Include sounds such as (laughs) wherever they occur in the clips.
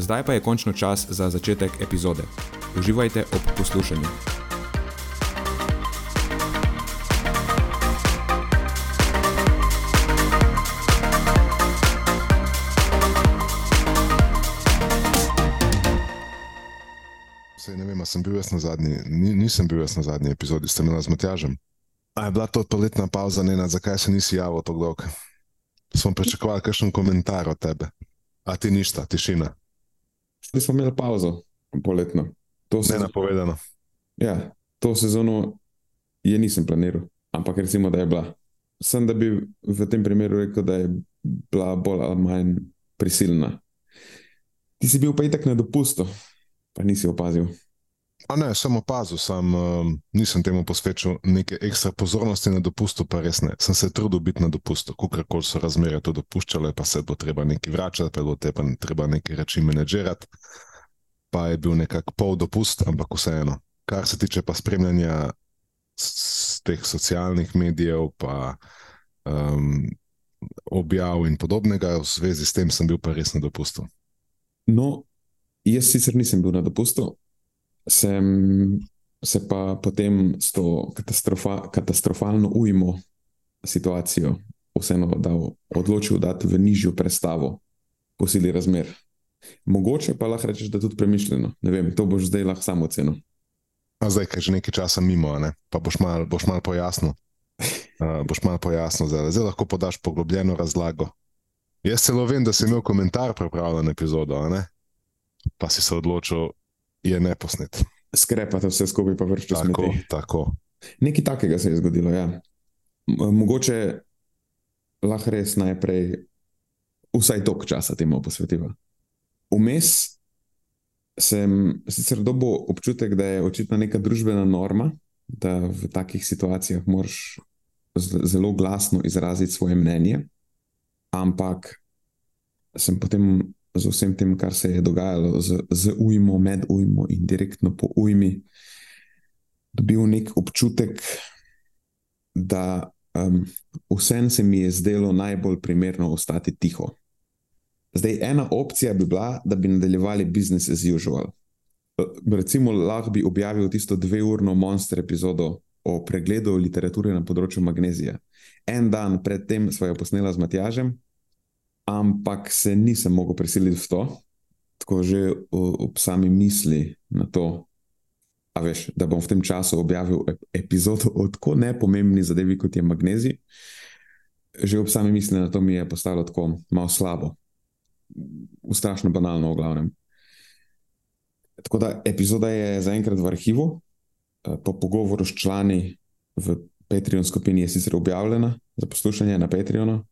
Zdaj pa je končno čas za začetek epizode. Uživajte ob poslušanju. Sej, ne vem, sem bil jaz na zadnji, Ni, nisem bil jaz na zadnji epizodi, ste imeli z Matjažem. A je bila to poletna pauza, ne, zakaj se nisi javil tako dolgo? Smo pričakovali kakšen komentar od tebe. A ti ništa, tišina. Zdaj smo imeli pauzo, poletno. To Ne napovedano. Ja, to sezono je nisem planiral, ampak recimo, da je bila. Sem da bi v tem primeru rekel, da je bila bolj ali manj prisilna. Ti si bil pa itak na dopustu, pa nisi opazil. A ne, sem opazil, sam um, nisem temu posvečal neke ekstra pozornosti na dopustu, pa res ne. Sem se trudil biti na dopustu, kakorkoli so razmere to dopuščale, pa se bo treba nekaj vračati, pa bo treba, treba nekaj reči menedžerati. Pa je bil nekako pol dopust, ampak vseeno. Kar se tiče pa spremljanja teh socialnih medijev, pa um, objav in podobnega, v zvezi s tem sem bil pa res na dopustu. No, jaz sicer nisem bil na dopustu, sem se pa potem s to katastrofa, katastrofalno ujmo situacijo vseeno dal, odločil dati v nižjo prestavo po sili razmer. Mogoče pa lahko rečeš, da je tudi premišljeno. Ne vem, to boš zdaj lahko samo ocenil. A zdaj, ker že nekaj časa mimo, ne? pa boš malo mal pojasnil. Uh, (laughs) boš malo pojasnil, zdaj. zdaj lahko podaš poglobljeno razlago. Jaz celo vem, da si imel komentar pripravljen na epizodo, pa si se odločil, je ne posnet. Skrepate vse skupaj, pa vršite Tako, smeti. tako. Nekaj takega se je zgodilo. Ja. Mogoče lahko res najprej vsaj toliko časa temu posvetiva. Vmes sem sicer dobil občutek, da je očitno neka družbena norma, da v takih situacijah moraš zelo glasno izraziti svoje mnenje, ampak sem potem z vsem tem, kar se je dogajalo, z, z ujmo, med ujmo in direktno po ujmi, dobil nek občutek, da um, vsem se mi je zdelo najbolj primerno ostati tiho. Zdaj, ena opcija bi bila, da bi nadaljevali business as usual. Recimo, lahko bi objavil tisto dveurno monster epizodo o pregledu literature na področju magnezija. En dan predtem smo jo posnela z Matjažem, ampak se nisem mogel prisiliti v to, tako že ob sami misli na to, veš, da bom v tem času objavil ep- epizodo o tako nepomembni zadevi, kot je magnezij. Že ob sami misli na to mi je postalo tako malo slabo, strašno banalno, v glavnem. Tako da epizoda je zaenkrat v arhivu, eh, po pogovoru s člani v Patreon skupini je sicer objavljena za poslušanje na Patreonu,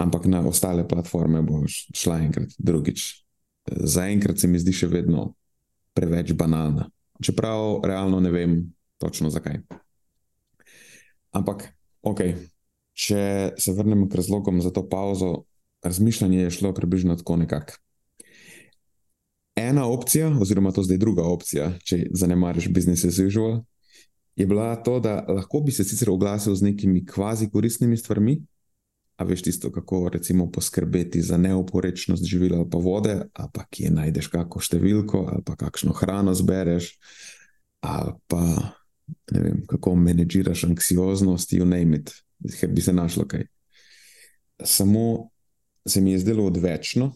ampak na ostale platforme bo š- šla enkrat drugič. Zaenkrat se mi zdi še vedno preveč banalna, čeprav realno ne vem točno zakaj. Ampak, ok, če se vrnemo k razlogom za to pauzo, razmišljanje je šlo približno tako nekako. Ena opcija, oziroma to zdaj druga opcija, če zanemariš business as usual, je bila to, da lahko bi se sicer oglasil z nekimi kvazi koristnimi stvarmi, a veš tisto, kako recimo poskrbeti za neoporečnost živil ali pa vode, ali pa kje najdeš kakšno številko, ali pa kakšno hrano zbereš, ali pa ne vem, kako menedžiraš anksioznost, you name it, ker bi se našlo kaj. Samo se mi je zdelo odvečno,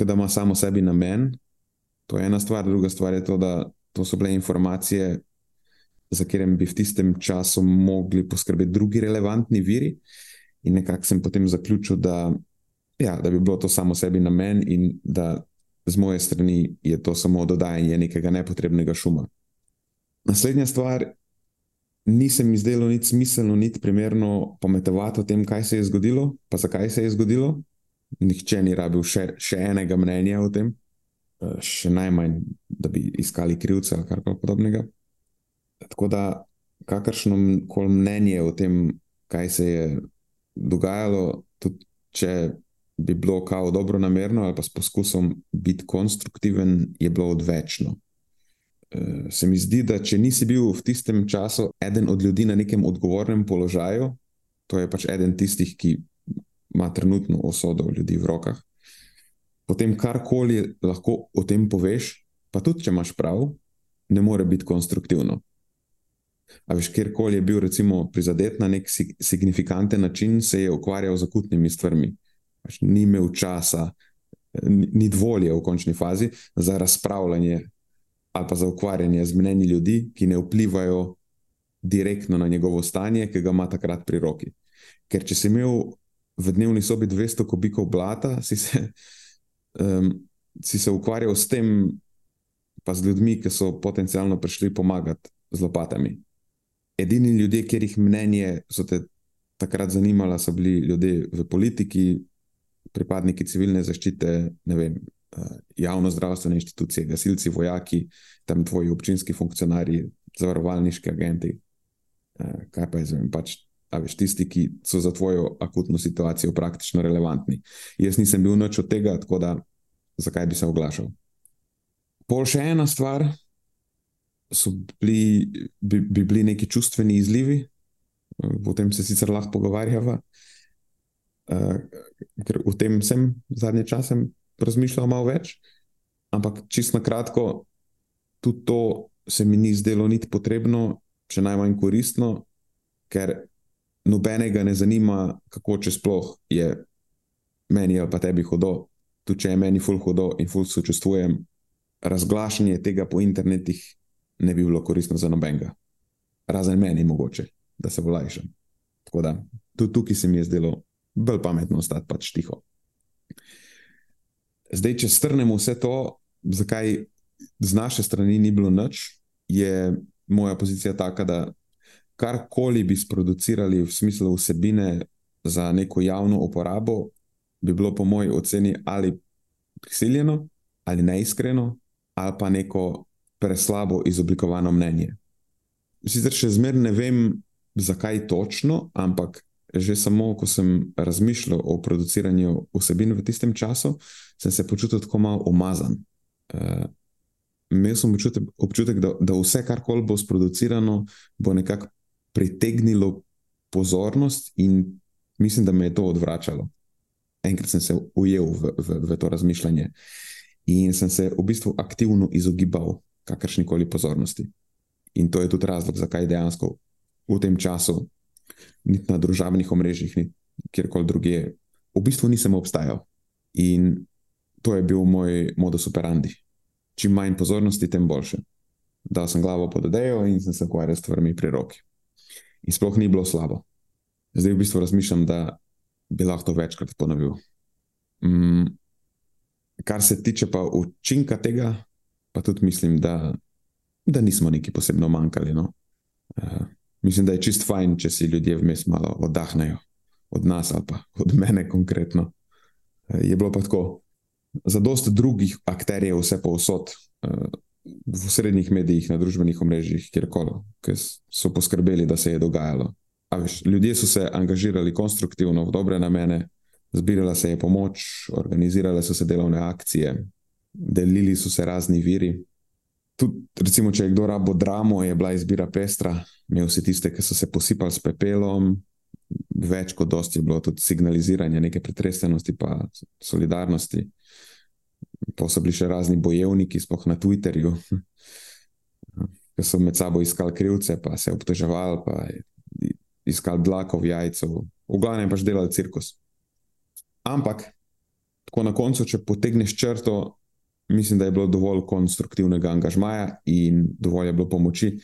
da ima samo sebi namen, To je ena stvar, druga stvar je to, da to so bile informacije, za katerem bi v tistem času mogli poskrbeti drugi relevantni viri. In nekako sem potem zaključil, da, ja, da bi bilo to samo sebi namen in da z moje strani je to samo dodajanje nekega nepotrebnega šuma. Naslednja stvar, nisem izdelal nič smiselno, nič primerno pometovati o tem, kaj se je zgodilo, pa zakaj se je zgodilo. Nihče ni rabil še, še enega mnenja o tem, eh, še najmanj, da bi iskali krivca ali karkoli podobnega. Tako da, kakršno koli mnenje o tem, kaj se je dogajalo, tudi če bi bilo kao dobro namerno ali pa s poskusom biti konstruktiven, je bilo odvečno. E, se mi zdi, da če nisi bil v tistem času eden od ljudi na nekem odgovornem položaju, to je pač eden tistih, ki ima trenutno osodo ljudi v rokah. Potem karkoli lahko o tem poveš, pa tudi če imaš prav, ne more biti konstruktivno. A veš, kjerkoli je bil recimo, prizadet na nek signifikanten način, se je ukvarjal z akutnimi stvarmi. Pač ni imel časa, ni volje v končni fazi za razpravljanje ali pa za ukvarjanje z mnenji ljudi, ki ne vplivajo direktno na njegovo stanje, ki ga ima takrat pri roki. Ker če si imel v dnevni sobi 200 kubikov blata, si se, um, si se ukvarjal s tem, pa z ljudmi, ki so potencialno prišli pomagati z lopatami edini ljudje, kjer jih mnenje so te takrat zanimala, so bili ljudje v politiki, pripadniki civilne zaščite, ne vem, eh, javno zdravstvene inštitucije, gasilci, vojaki, tam tvoji občinski funkcionarji, zavarovalniški agenti. Eh, kaj pa je zdaj, pač, a veš, tisti, ki so za tvojo akutno situacijo praktično relevantni. Jaz nisem bil noč od tega, tako da zakaj bi se oglašal. Pol še ena stvar, so bili, bi, bi bili neki čustveni izlivi, o tem se sicer lahko pogovarjava. Uh, ker o tem sem zadnje čase razmišljal malo več, ampak čisto na kratko, tudi to se mi ni zdelo niti potrebno, še najmanj koristno, ker nobenega ne zanima, kako če sploh je meni ali pa tebi hudo. Tudi če je meni ful hudo in ful sočustvujem, razglašanje tega po internetih ne bi bilo koristno za nobenega, razen meni, mogoče, da se volajšam. Tako da tudi tukaj se mi je zdelo bolj pametno ostati pač tiho. Zdaj, če strnemo vse to, zakaj z naše strani ni bilo nič, je moja pozicija taka, da karkoli bi sproducirali v smislu vsebine za neko javno uporabo, bi bilo po moji oceni ali prisiljeno, ali neiskreno, ali pa neko preslabo izoblikovano mnenje. Sicer še zmeraj ne vem, zakaj točno, ampak že samo, ko sem razmišljal o produciranju vsebin v tistem času, sem se počutil tako malo umazan. Uh, imel sem občutek, občutek da, da vse, kar koli bo sproducirano, bo nekako pritegnilo pozornost, in mislim, da me je to odvračalo. Enkrat sem se ujel v, v, v to razmišljanje in sem se v bistvu aktivno izogibal kakršni koli pozornosti. In to je tudi razlog, zakaj dejansko v tem času, niti na družabnih omrežjih, niti kjerkoli drugje, v bistvu nisem obstajal. In to je bil moj modus operandi. Čim manj pozornosti, tem boljše. Dal sem glavo pod odejo in sem se ukvarjal s stvarmi pri roki. In sploh ni bilo slabo. Zdaj v bistvu razmišljam, da bi lahko to večkrat ponovil. Mm, kar se tiče pa učinka tega, pa tudi mislim, da, da nismo neki posebno manjkali. No? Uh, mislim, da je čist fajn, če si ljudje vmes malo oddahnejo od nas ali pa od mene konkretno. Uh, je bilo pa tako, za dost drugih akterjev, vse povsod, uh, v srednjih medijih, na družbenih omrežjih, kjerkoli, ki so poskrbeli, da se je dogajalo. Veš, ljudje so se angažirali konstruktivno, v dobre namene, zbirala se je pomoč, organizirale so se delovne akcije, delili so se razni viri. Tudi, recimo, če je kdo rabo dramo, je bila izbira pestra, imel si tiste, ki so se posipali s pepelom, več kot dosti je bilo tudi signaliziranja neke pretresenosti in solidarnosti. Pa so bili še razni bojevniki, spoh na Twitterju, (laughs) ki so med sabo iskali krivce, pa se obtoževali, pa iskali dlako v jajcu, v glavnem pač delali cirkus. Ampak, tako na koncu, če potegneš črto, mislim, da je bilo dovolj konstruktivnega angažmaja in dovolj je bilo pomoči.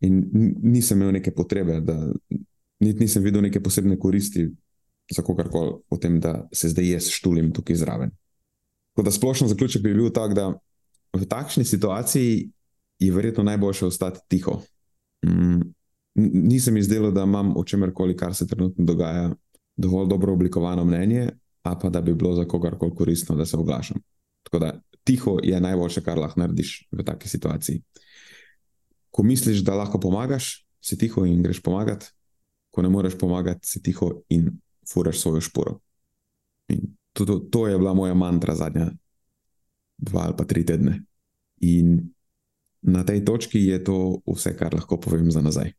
In nisem imel neke potrebe, da niti nisem videl neke posebne koristi za kogarkoli o tem, da se zdaj jaz štulim tukaj zraven. Tako da splošno zaključek bi bil tak, da v takšni situaciji je verjetno najboljše ostati tiho. Mm, nisem izdelal, da imam o čemerkoli, kar se trenutno dogaja, dovolj dobro oblikovano mnenje, a pa da bi bilo za kogarkoli koristno, da se oglašam. Tako da tiho je najboljše, kar lahko narediš v taki situaciji. Ko misliš, da lahko pomagaš, si tiho in greš pomagati, ko ne moreš pomagati, si tiho in furaš svojo šporo. To, to, to je bila moja mantra zadnja dva ali pa tri tedne. In na tej točki je to vse, kar lahko povem za nazaj.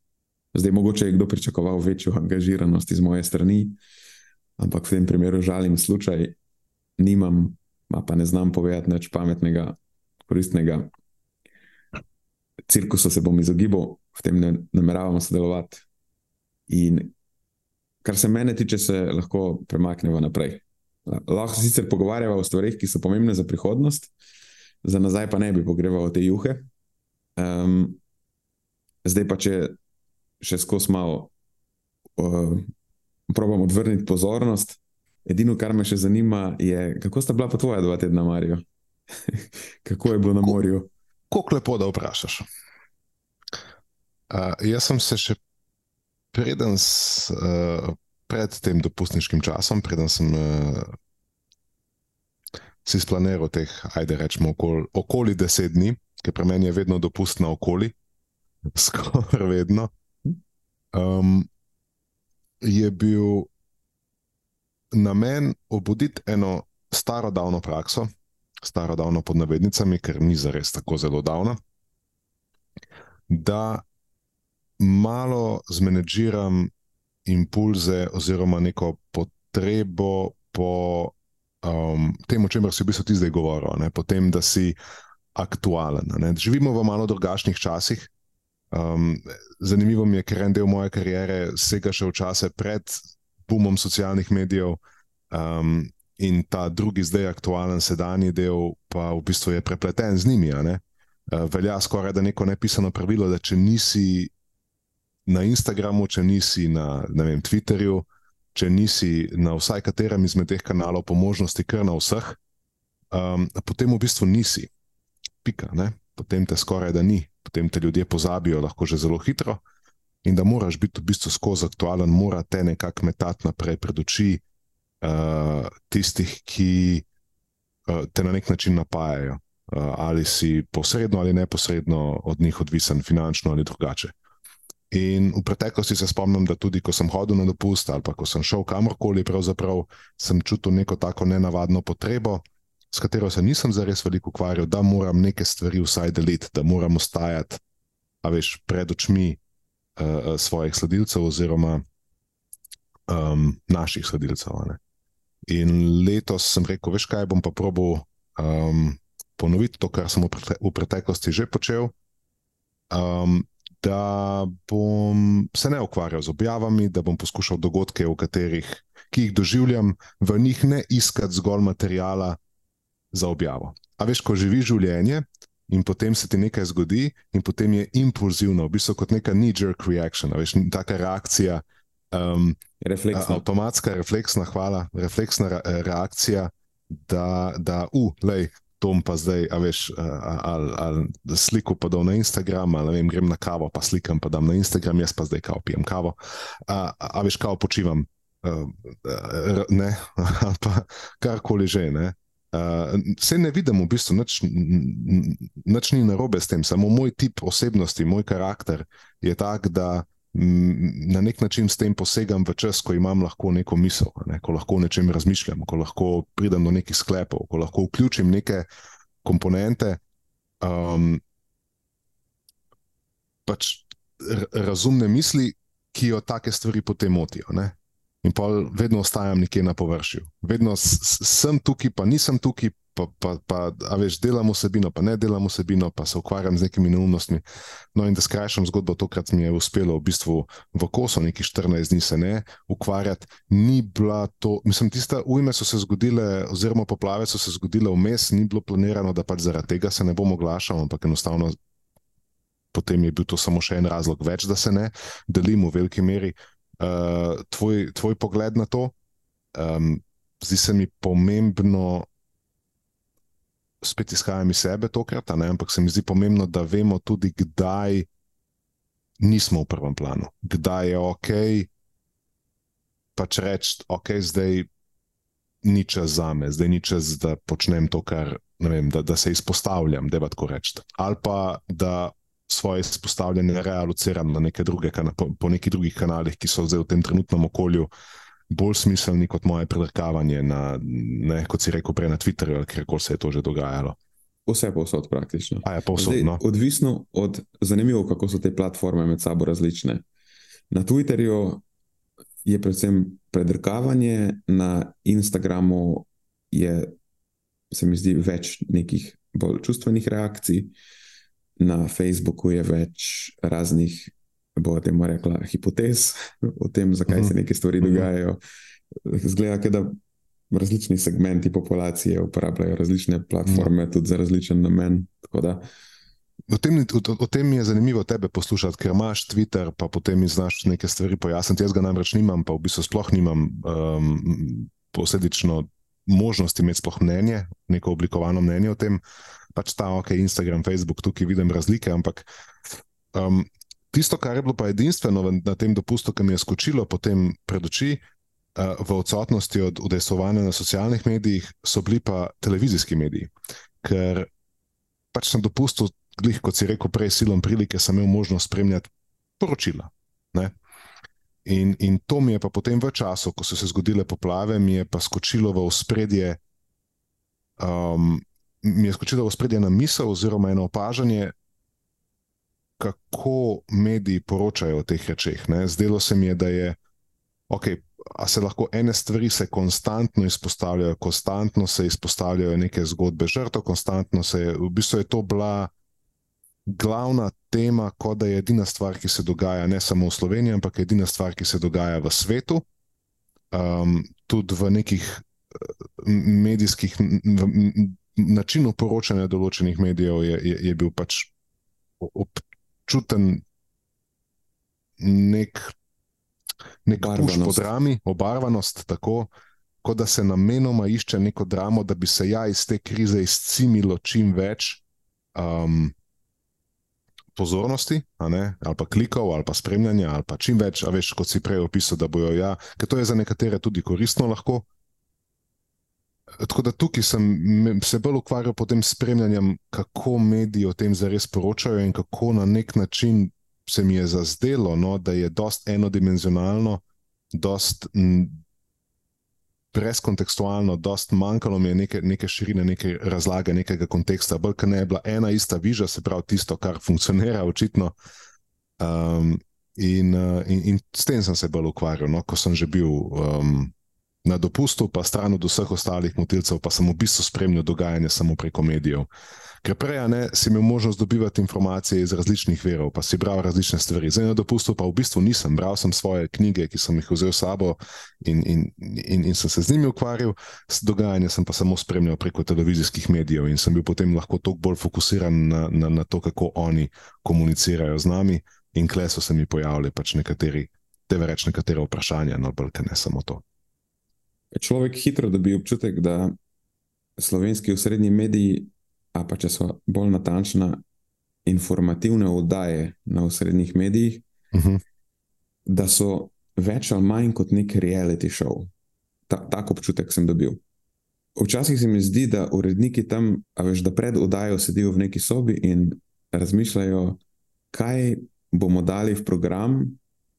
Zdaj, mogoče je kdo pričakoval večjo angažiranost iz moje strani, ampak v tem primeru žalim slučaj, nimam, pa ne znam povedati nič pametnega, koristnega. Cirkusu se bom izogibal, v tem ne nameravamo sodelovati. In kar se mene tiče, se lahko premaknemo naprej. Lahko se sicer pogovarjamo o stvarih, ki so pomembne za prihodnost, za nazaj pa ne bi pogreval te juhe. Um, zdaj pa, če še skozi malo uh, probam odvrniti pozornost. Edino, kar me še zanima, je, kako sta bila pa tvoja dva tedna, Marijo? (laughs) kako je bilo na morju? Kako lepo, da vprašaš. Uh, jaz sem se še preden, s, uh, pred tem dopustniškim časom, preden sem uh, si splaniral teh, ajde rečemo, okoli, okoli deset dni, ki pri meni je vedno dopustno okoli, (laughs) skoraj vedno, um, je bil namen obuditi eno staro davno prakso, staro davno pod navednicami, ker ni zares tako zelo davna. Da malo zmanjširam impulze oziroma neko potrebo po um, tem, o čemer si v bistvu ti zdaj govoril, ne? po tem, da si aktualen. Ne? Živimo v malo drugačnih časih. Um, zanimivo mi je, ker en del moje kariere sega še v čase pred boomom socialnih medijev. Um, In ta drugi, zdaj aktualen, sedanji del, pa v bistvu je prepleten z njimi. Uh, velja skoraj da neko nepisano pravilo, da če nisi na Instagramu, če nisi na vem, Twitterju, če nisi na vsaj katerem izmed teh kanalov, po možnosti kar na vseh, um, potem v bistvu nisi. Pika, potem te skoraj da ni, potem te ljudje pozabijo, lahko že zelo hitro. In da moraš biti v bistvu skozi aktualen, mora te nekako metati naprej pred oči uh, tistih, ki uh, te na nek način napajajo, uh, ali si posredno ali neposredno od njih odvisen, finančno ali drugače. In v preteklosti se spomnim, da tudi ko sem hodil na dopust ali ko sem šel kamorkoli, pravzaprav sem čutil neko tako nenavadno potrebo, s katero se nisem zares veliko ukvarjal, da moram neke stvari vsaj deliti, da moram ostajati veš, pred očmi uh, svojih sledilcev oziroma um, naših sledilcev. Ne. In letos sem rekel, veš kaj, bom pa probil um, ponoviti to, kar sem v, prete v preteklosti že počel. Um, da bom se ne ukvarjal z objavami, da bom poskušal dogodke, katerih, ki jih doživljam, v njih ne iskati zgolj materijala za objavo. A veš, ko živiš življenje in potem se ti nekaj zgodi, in potem je impulzivno, v bistvu kot neka knee-jerk reaction, veš, taka reakcija. Um, refleksna. Avtomatska, refleksna, hvala, refleksna reakcija, da, da uh, lej, tom pa zdaj, a veš, ali, ali sliko pa dal na Instagram, ali vem, grem na kavo, pa slikam pa dam na Instagram, jaz pa zdaj kao pijem kavo. A, a veš, kao počivam, ne, (laughs) ali pa karkoli že. Ne? Vse ne vidim, v bistvu, nič ni narobe s tem, samo moj tip osebnosti, moj karakter je tak, da na nek način s tem posegam v čas, ko imam lahko neko misel, ne? ko lahko o nečem razmišljam, ko lahko pridem do nekih sklepov, ko lahko vključim neke komponente. Um, pač razumne misli, ki jo take stvari potem motijo. Ne? In pa vedno ostajam nekje na površju. Vedno sem tukaj, pa nisem tukaj, pa, pa, pa a veš, delam vsebino, pa ne delam vsebino, pa se ukvarjam z nekimi neumnostmi. No, in da skrajšam zgodbo, tokrat mi je uspelo v bistvu v kosu, neki 14 dni se ne ukvarjati. Ni bila to, mislim, tiste ujme so se zgodile, oziroma poplave so se zgodile vmes, ni bilo planirano, da pač zaradi tega se ne bom oglašal, ampak enostavno. Potem je bil to samo še en razlog več, da se ne delim v veliki meri uh, tvoj, tvoj pogled na to. Um, zdi se mi pomembno, spet izhajam iz sebe tokrat, ne, ampak se mi zdi pomembno, da vemo tudi, kdaj nismo v prvem planu, kdaj je ok. Pač reči, ok, zdaj ni čas za me, zdaj ni čas, da počnem to, kar vem, da, da se izpostavljam, da je tako reči. Ali pa da svoje izpostavljanje realociram na neke druge, po, po nekih drugih kanalih, ki so zdaj v tem trenutnem okolju bolj smiselni kot moje predrkavanje na, ne, kot si rekel, prej na Twitterju ali kjerkoli se je to že dogajalo. Vse posod praktično. Je posod, zdaj, no? Odvisno od zanimivo, kako so te platforme med sabo različne. Na Twitterju je predvsem predrkavanje, na Instagramu je, se mi zdi, več nekih bolj čustvenih reakcij. Na Facebooku je več raznih, bo temu rekla, hipotez o tem, zakaj uh -huh. se mhm. neke stvari mhm. dogajajo. Zgleda, da različni segmenti populacije uporabljajo različne platforme, uh -huh. tudi za različen namen. O tem, o, o tem je zanimivo tebe poslušati, ker imaš Twitter, pa potem znaš neke stvari pojasniti. Jaz ga namreč nimam, pa v bistvu sploh nimam um, posledično možnosti imeti sploh mnenje, neko oblikovano mnenje o tem. Uh, pač ta ok, Instagram, Facebook, tukaj vidim razlike. Ampak um, tisto, kar je bilo pa edinstveno na tem dopustu, ki mi je skočilo potem pred oči, uh, v odsotnosti od udejstvovanja na socialnih medijih, so bili pa televizijski mediji. Ker pač na dopustu, glih, kot si rekel, prej silom prilike, sem imel možnost spremljati poročila. Ne? In, in to mi je pa potem v času, ko so se zgodile poplave, mi je pa skočilo v ospredje um, mi je skočila v spredje ena misel, oziroma eno opažanje, kako mediji poročajo o teh rečeh. Ne? Zdelo se mi je, da je, okay, se lahko ene stvari se konstantno izpostavljajo, konstantno se izpostavljajo neke zgodbe žrtev, konstantno se je, v bistvu je to bila. Glavna tema, kot da je edina stvar, ki se dogaja ne samo v Sloveniji, ampak edina stvar, ki se dogaja v svetu, um, tudi v nekih medijskih, v, načinu poročanja določenih medijev je, je, je bil pač občuten nek, nek puš po drami, obarvanost, tako kot da se namenoma išče neko dramo, da bi se ja iz te krize izcimilo čim več. Um, Pozornosti, ali pa klikov, ali pa spremljanja, ali pa čim več, a veš, kot si prej opisal, da bojo ja, ker to je za nekatere tudi koristno lahko, Tako da tukaj sem se bolj ukvarjal s spremljanjem, kako mediji o tem zares poročajo in kako na nek način se mi je zazdelo, no, da je dost enodimenzionalno, dost brezkontekstualno, dost manjkalo mi je neke, neke širine, neke razlage, nekega konteksta, bolj kot ne je bila ena ista viža, se pravi tisto, kar funkcionira očitno. Um, in, uh, in, in s tem sem se bolj ukvarjal, no, ko sem že bil. Um, na dopustu, pa stran od vseh ostalih motilcev, pa sem v bistvu spremljal dogajanje samo preko medijev. Ker prej ne, si imel možnost dobivati informacije iz različnih verov, pa si bral različne stvari. Zdaj na dopustu pa v bistvu nisem. Bral sem svoje knjige, ki sem jih vzel s sabo in, in, in, in sem se z njimi ukvarjal, s dogajanjem sem pa samo spremljal preko televizijskih medijev in sem bil potem lahko toliko bolj fokusiran na, na, na to, kako oni komunicirajo z nami. In kle so se mi pojavili pač nekateri, te več nekatere vprašanja, no, bolj te ne samo to človek hitro dobi občutek, da slovenski osrednji mediji, a pa če so bolj natančna, informativne oddaje na osrednjih medijih, uh mhm. -huh. da so več ali manj kot nek reality show. Ta, tak občutek sem dobil. Včasih se mi zdi, da uredniki tam, a veš, da pred oddajo sedijo v neki sobi in razmišljajo, kaj bomo dali v program,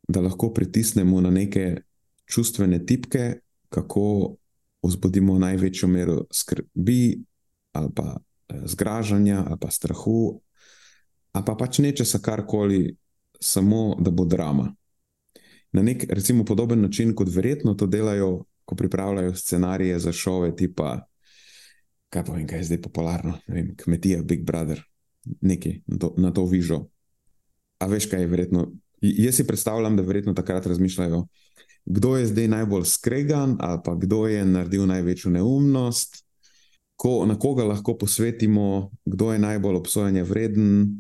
da lahko pritisnemo na neke čustvene tipke, kako vzbudimo največjo mero skrbi, ali pa eh, zgražanja, ali pa strahu, ali pa pač nečesa karkoli, samo da bo drama. na nek recimo, podoben način, kot verjetno to delajo, ko pripravljajo scenarije za šove, tipa, kaj pa vem, kaj je zdaj popularno, vem, kmetija, Big Brother, nekaj na to, na to vižo. A veš, kaj je verjetno? Jaz si predstavljam, da verjetno takrat razmišljajo, kdo je zdaj najbolj skregan, ali pa kdo je naredil največjo neumnost, ko, na koga lahko posvetimo, kdo je najbolj obsojanja vreden.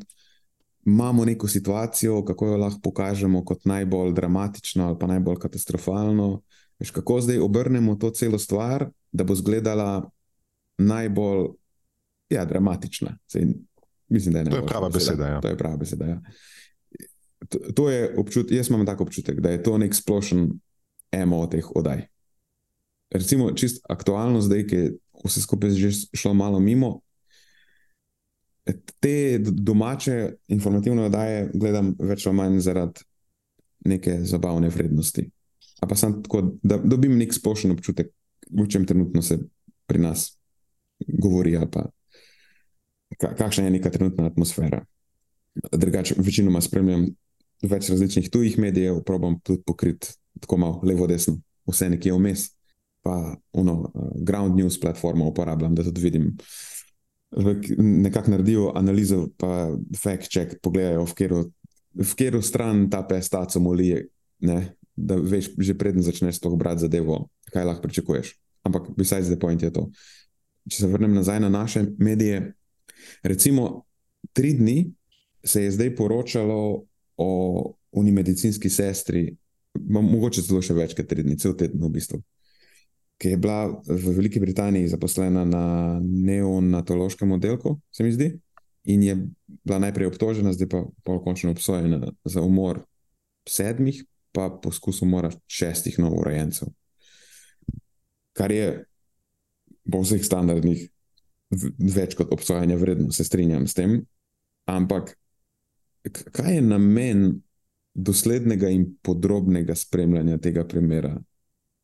Imamo neko situacijo, kako jo lahko pokažemo kot najbolj dramatično ali pa najbolj katastrofalno. Veš, kako zdaj obrnemo to celo stvar, da bo izgledala najbolj ja, dramatična. Sej, mislim, da je to je prava beseda. Ja. To je prava beseda. Ja. To, to je občut, jaz imam tako občutek, da je to nek splošen emo teh oddaj. Recimo, čist aktualno zdaj, ki je vse skupaj že šlo malo mimo. Te domače informativne oddaje gledam več ali manj zaradi neke zabavne vrednosti. A pa sem tako, da dobim nek splošen občutek, v čem trenutno se pri nas govori, ali pa kakšna je neka trenutna atmosfera. Drugače, večinoma spremljam več različnih tujih medijev, probam tudi pokriti tako malo levo-desno, vse nekje vmes. Pa uno, ground news platformo uporabljam, da tudi vidim. Nekako naredijo analizo, pa fact check, pogledajo, v katero stran ta pestaco moli, ne, da veš, že preden začneš to brati zadevo, kaj lahko pričakuješ. Ampak, besides the point je to. Če se vrnem nazaj na naše medije, recimo, tri dni se je zdaj poročalo o unimedicinski sestri, mogoče celo še več kot tri dni, cel teden v bistvu. Ki je bila v Veliki Britaniji zaposlena na neonatološkem oddelku, se mi zdi, in je bila najprej obtožena, zdaj pa polkončno obsojena za umor sedmih, pa poskus umora šestih novorojencev. Kar je po vseh standardih več kot obsojanja vredno, se strinjam s tem. Ampak kaj je namen doslednega in podrobnega spremljanja tega primera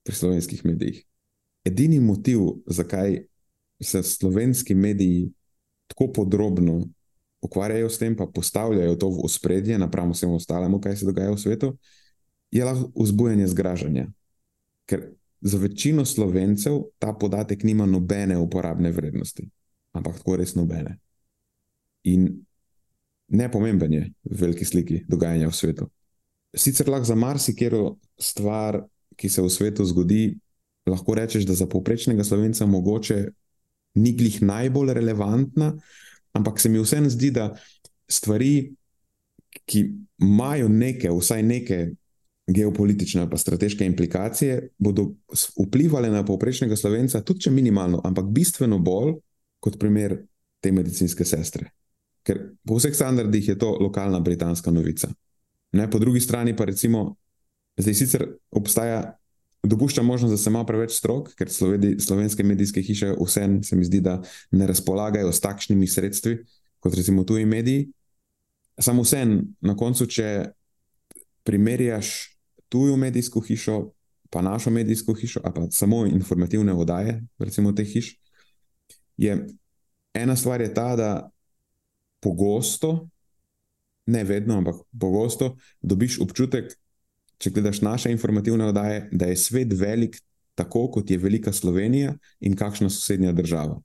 pri slovenskih medijih. Edini motiv, zakaj se slovenski mediji tako podrobno ukvarjajo s tem, pa postavljajo to v ospredje, napram vsemu ostalemu, kaj se dogaja v svetu, je lahko vzbujanje zgražanja. Ker za večino slovencev ta podatek nima nobene uporabne vrednosti, ampak tako res nobene. In nepomemben je v veliki sliki dogajanja v svetu sicer lahko za marsikero stvar, ki se v svetu zgodi, lahko rečeš, da za povprečnega slovenca mogoče ni glih najbolj relevantna, ampak se mi vseeno zdi, da stvari, ki imajo neke, vsaj neke geopolitične pa strateške implikacije, bodo vplivali na povprečnega slovenca, tudi če minimalno, ampak bistveno bolj kot primer te medicinske sestre. Ker po vseh standardih je to lokalna britanska novica. Ne, po drugi strani pa recimo, zdaj sicer obstaja, dopušča možnost, da se ima preveč strok, ker slovedi, slovenske medijske hiše vsem se mi zdi, da ne razpolagajo s takšnimi sredstvi kot recimo tuji mediji. Samo vsem, na koncu, če primerjaš tujo medijsko hišo, pa našo medijsko hišo, a pa samo informativne vodaje, recimo teh hiš, je ena stvar je ta, da pogosto ne vedno, ampak pogosto dobiš občutek, če gledaš naše informativne oddaje, da je svet velik, tako kot je velika Slovenija in kakšna sosednja država.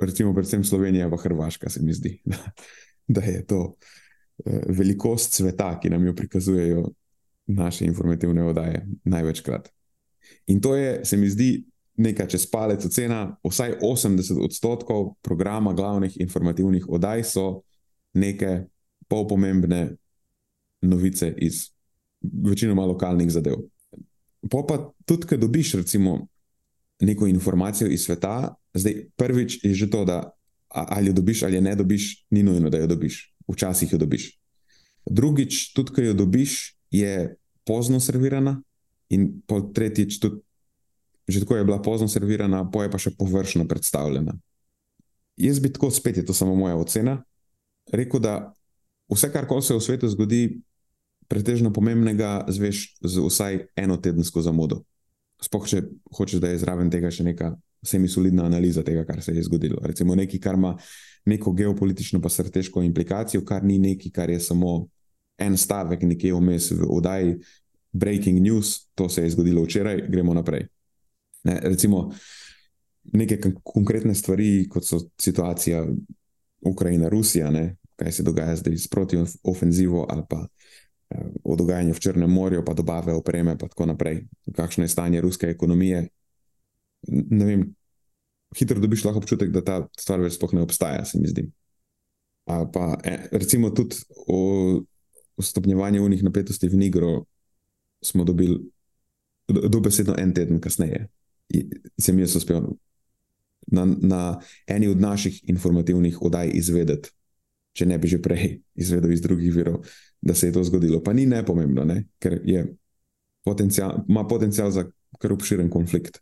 Recimo, predvsem Slovenija, pa Hrvaška, se mi zdi, (laughs) da, da je to eh, velikost sveta, ki nam jo prikazujejo naše informativne oddaje največkrat. In to je, se mi zdi, nekaj čez palec ocena, vsaj 80 odstotkov programa glavnih informativnih oddaj so neke pol pomembne novice iz večinoma lokalnih zadev. Po pa tudi, ko dobiš recimo neko informacijo iz sveta, zdaj prvič je že to, da ali jo dobiš ali ne dobiš, ni nujno, da jo dobiš. Včasih jo dobiš. Drugič, tudi, ko jo dobiš, je pozno servirana, in tretjič, tudi že tako je bila pozno servirana, pa je pa še površno predstavljena. Jaz bi tako spet, je to samo moja ocena, rekel, da vse, kar se v svetu zgodi, pretežno pomembnega, zveš z vsaj eno tedensko zamudo. Sploh, če hočeš, da je zraven tega še neka semi-solidna analiza tega, kar se je zgodilo. Recimo nekaj, kar ima neko geopolitično, pa strateško implikacijo, kar ni nekaj, kar je samo en stavek nekje vmes v oddaji, breaking news, to se je zgodilo včeraj, gremo naprej. Ne, recimo, neke konkretne stvari, kot so situacija Ukrajina, Rusija, ne, kaj se dogaja zdaj s protiofenzivo ali pa eh, o dogajanju v Črnem morju, pa dobave opreme, pa tako naprej. Kakšno je stanje ruske ekonomije. Ne vem, hitro dobiš lahko občutek, da ta stvar več sploh ne obstaja, se mi zdi. Ali pa eh, recimo tudi o stopnjevanju unih napetosti v Nigru smo dobili dobesedno en teden kasneje. Sem jaz uspel na, na eni od naših informativnih oddaj izvedeti, če ne bi že prej izvedel iz drugih virov, da se je to zgodilo. Pa ni nepomembno, ne? ker je potencial, ima potencial za kar obširen konflikt.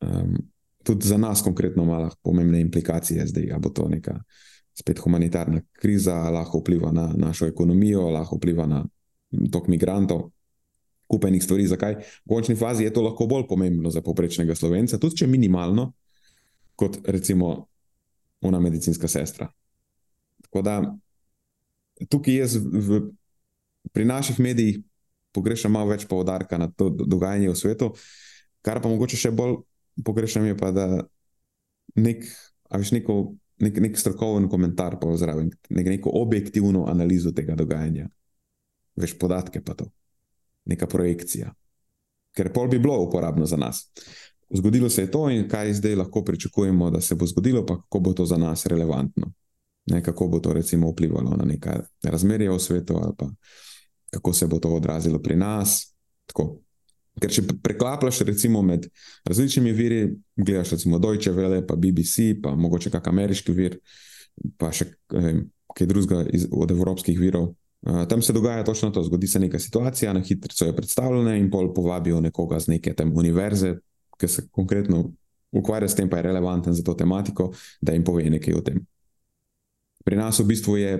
Um, tudi za nas, konkretno, ima pomembne implikacije, zdaj bo to neka spet humanitarna kriza, lahko vpliva na našo ekonomijo, lahko vpliva na tok migrantov. Kupenih stvari, zakaj v končni fazi je to lahko bolj pomembno za povprečnega slovenca, tudi če minimalno, kot recimo ona medicinska sestra. Tako da tukaj jaz v, pri naših medijih pogrešam malo več poudarka na to dogajanje v svetu, kar pa mogoče še bolj pogrešam je pa, da nek, veš, neko, nek, nek strokoven komentar pa zraven, nek, neko objektivno analizo tega dogajanja, veš podatke pa to, neka projekcija. Ker pol bi bilo uporabno za nas zgodilo se je to in kaj zdaj lahko pričakujemo, da se bo zgodilo, pa kako bo to za nas relevantno. Ne, kako bo to recimo vplivalo na neka razmerja v svetu, ali pa kako se bo to odrazilo pri nas. Tako. Ker če preklapljaš recimo med različnimi viri, gledaš recimo Deutsche Welle, pa BBC, pa mogoče kak ameriški vir, pa še vem, kaj drugega od evropskih virov. Uh, tam se dogaja točno to, zgodi se neka situacija, na hitro je predstavljena in pol povabijo nekoga z neke tam univerze, ki se konkretno ukvarja s tem, pa je relevanten za to tematiko, da jim pove nekaj o tem. Pri nas v bistvu je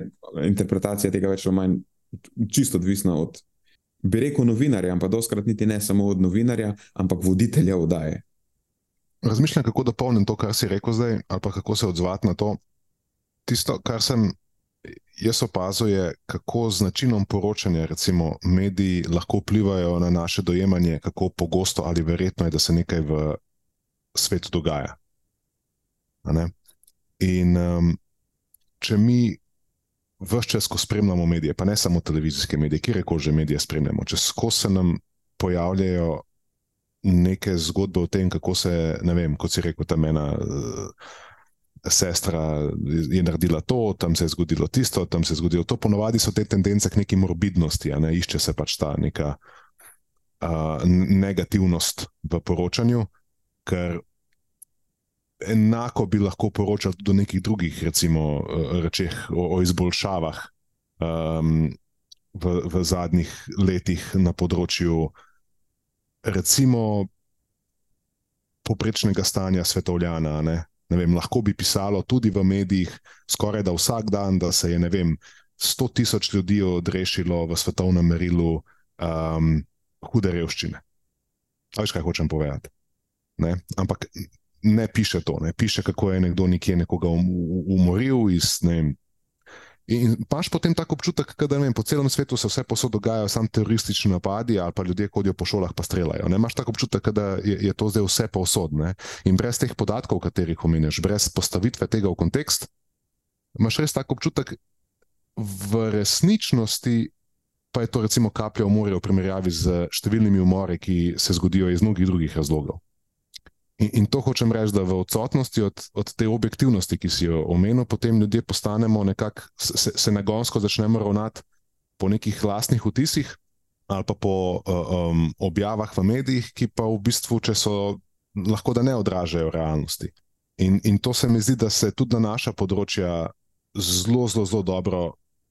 interpretacija tega več ali manj čisto odvisna od, bi rekel, novinarja, ampak doskrat niti ne samo od novinarja, ampak voditelja vdaje. Razmišljam, kako dopolnim to, kar si rekel zdaj, ali pa kako se odzvati na to. Tisto, kar sem jaz opazil, je, kako z načinom poročanja, recimo, mediji lahko vplivajo na naše dojemanje, kako pogosto ali verjetno je, da se nekaj v svetu dogaja. In um, če mi vse čas, ko spremljamo medije, pa ne samo televizijske medije, kjer koli že medije spremljamo, če skozi se nam pojavljajo neke zgodbe o tem, kako se, ne vem, kot si rekel, ta mena. Uh, sestra je naredila to, tam se je zgodilo tisto, tam se je zgodilo to. Ponovadi so te tendence k neki morbidnosti, ne? išče se pač ta neka uh, negativnost v poročanju, ker enako bi lahko poročal tudi o nekih drugih, recimo, rečeh o, o izboljšavah um, v, v zadnjih letih na področju, recimo, poprečnega stanja svetovljana. Ne? vem, lahko bi pisalo tudi v medijih, skoraj da vsak dan, da se je vem, 100 tisoč ljudi odrešilo v svetovnem merilu um, hude revščine. Veš, kaj hočem povedati? Ne? Ampak ne piše to, ne piše, kako je nekdo nekje nekoga um, umoril iz ne vem, In imaš potem tako občutek, da vem, po celem svetu se vse posod dogajajo, samo teroristični napadi ali pa ljudje hodijo po šolah in streljajo. Imaš tako občutek, da je, je to zdaj vse posod. Ne? In brez teh podatkov, katerih omeniš, brez postavitve tega v kontekst, imaš res tako občutek, v resničnosti pa je to recimo kaplja v morju v primerjavi z številnimi umori, ki se zgodijo iz mnogih drugih razlogov. In, in to hočem reči, da v odsotnosti od, od te objektivnosti, ki si jo omenil, potem ljudje postanemo nekako, se, se nagonsko začnemo ravnati po nekih lastnih vtisih ali pa po uh, um, objavah v medijih, ki pa v bistvu, če so lahko, da ne odražajo realnosti. In, in to se mi zdi, da se tudi na naša področja zelo, zelo, zelo dobro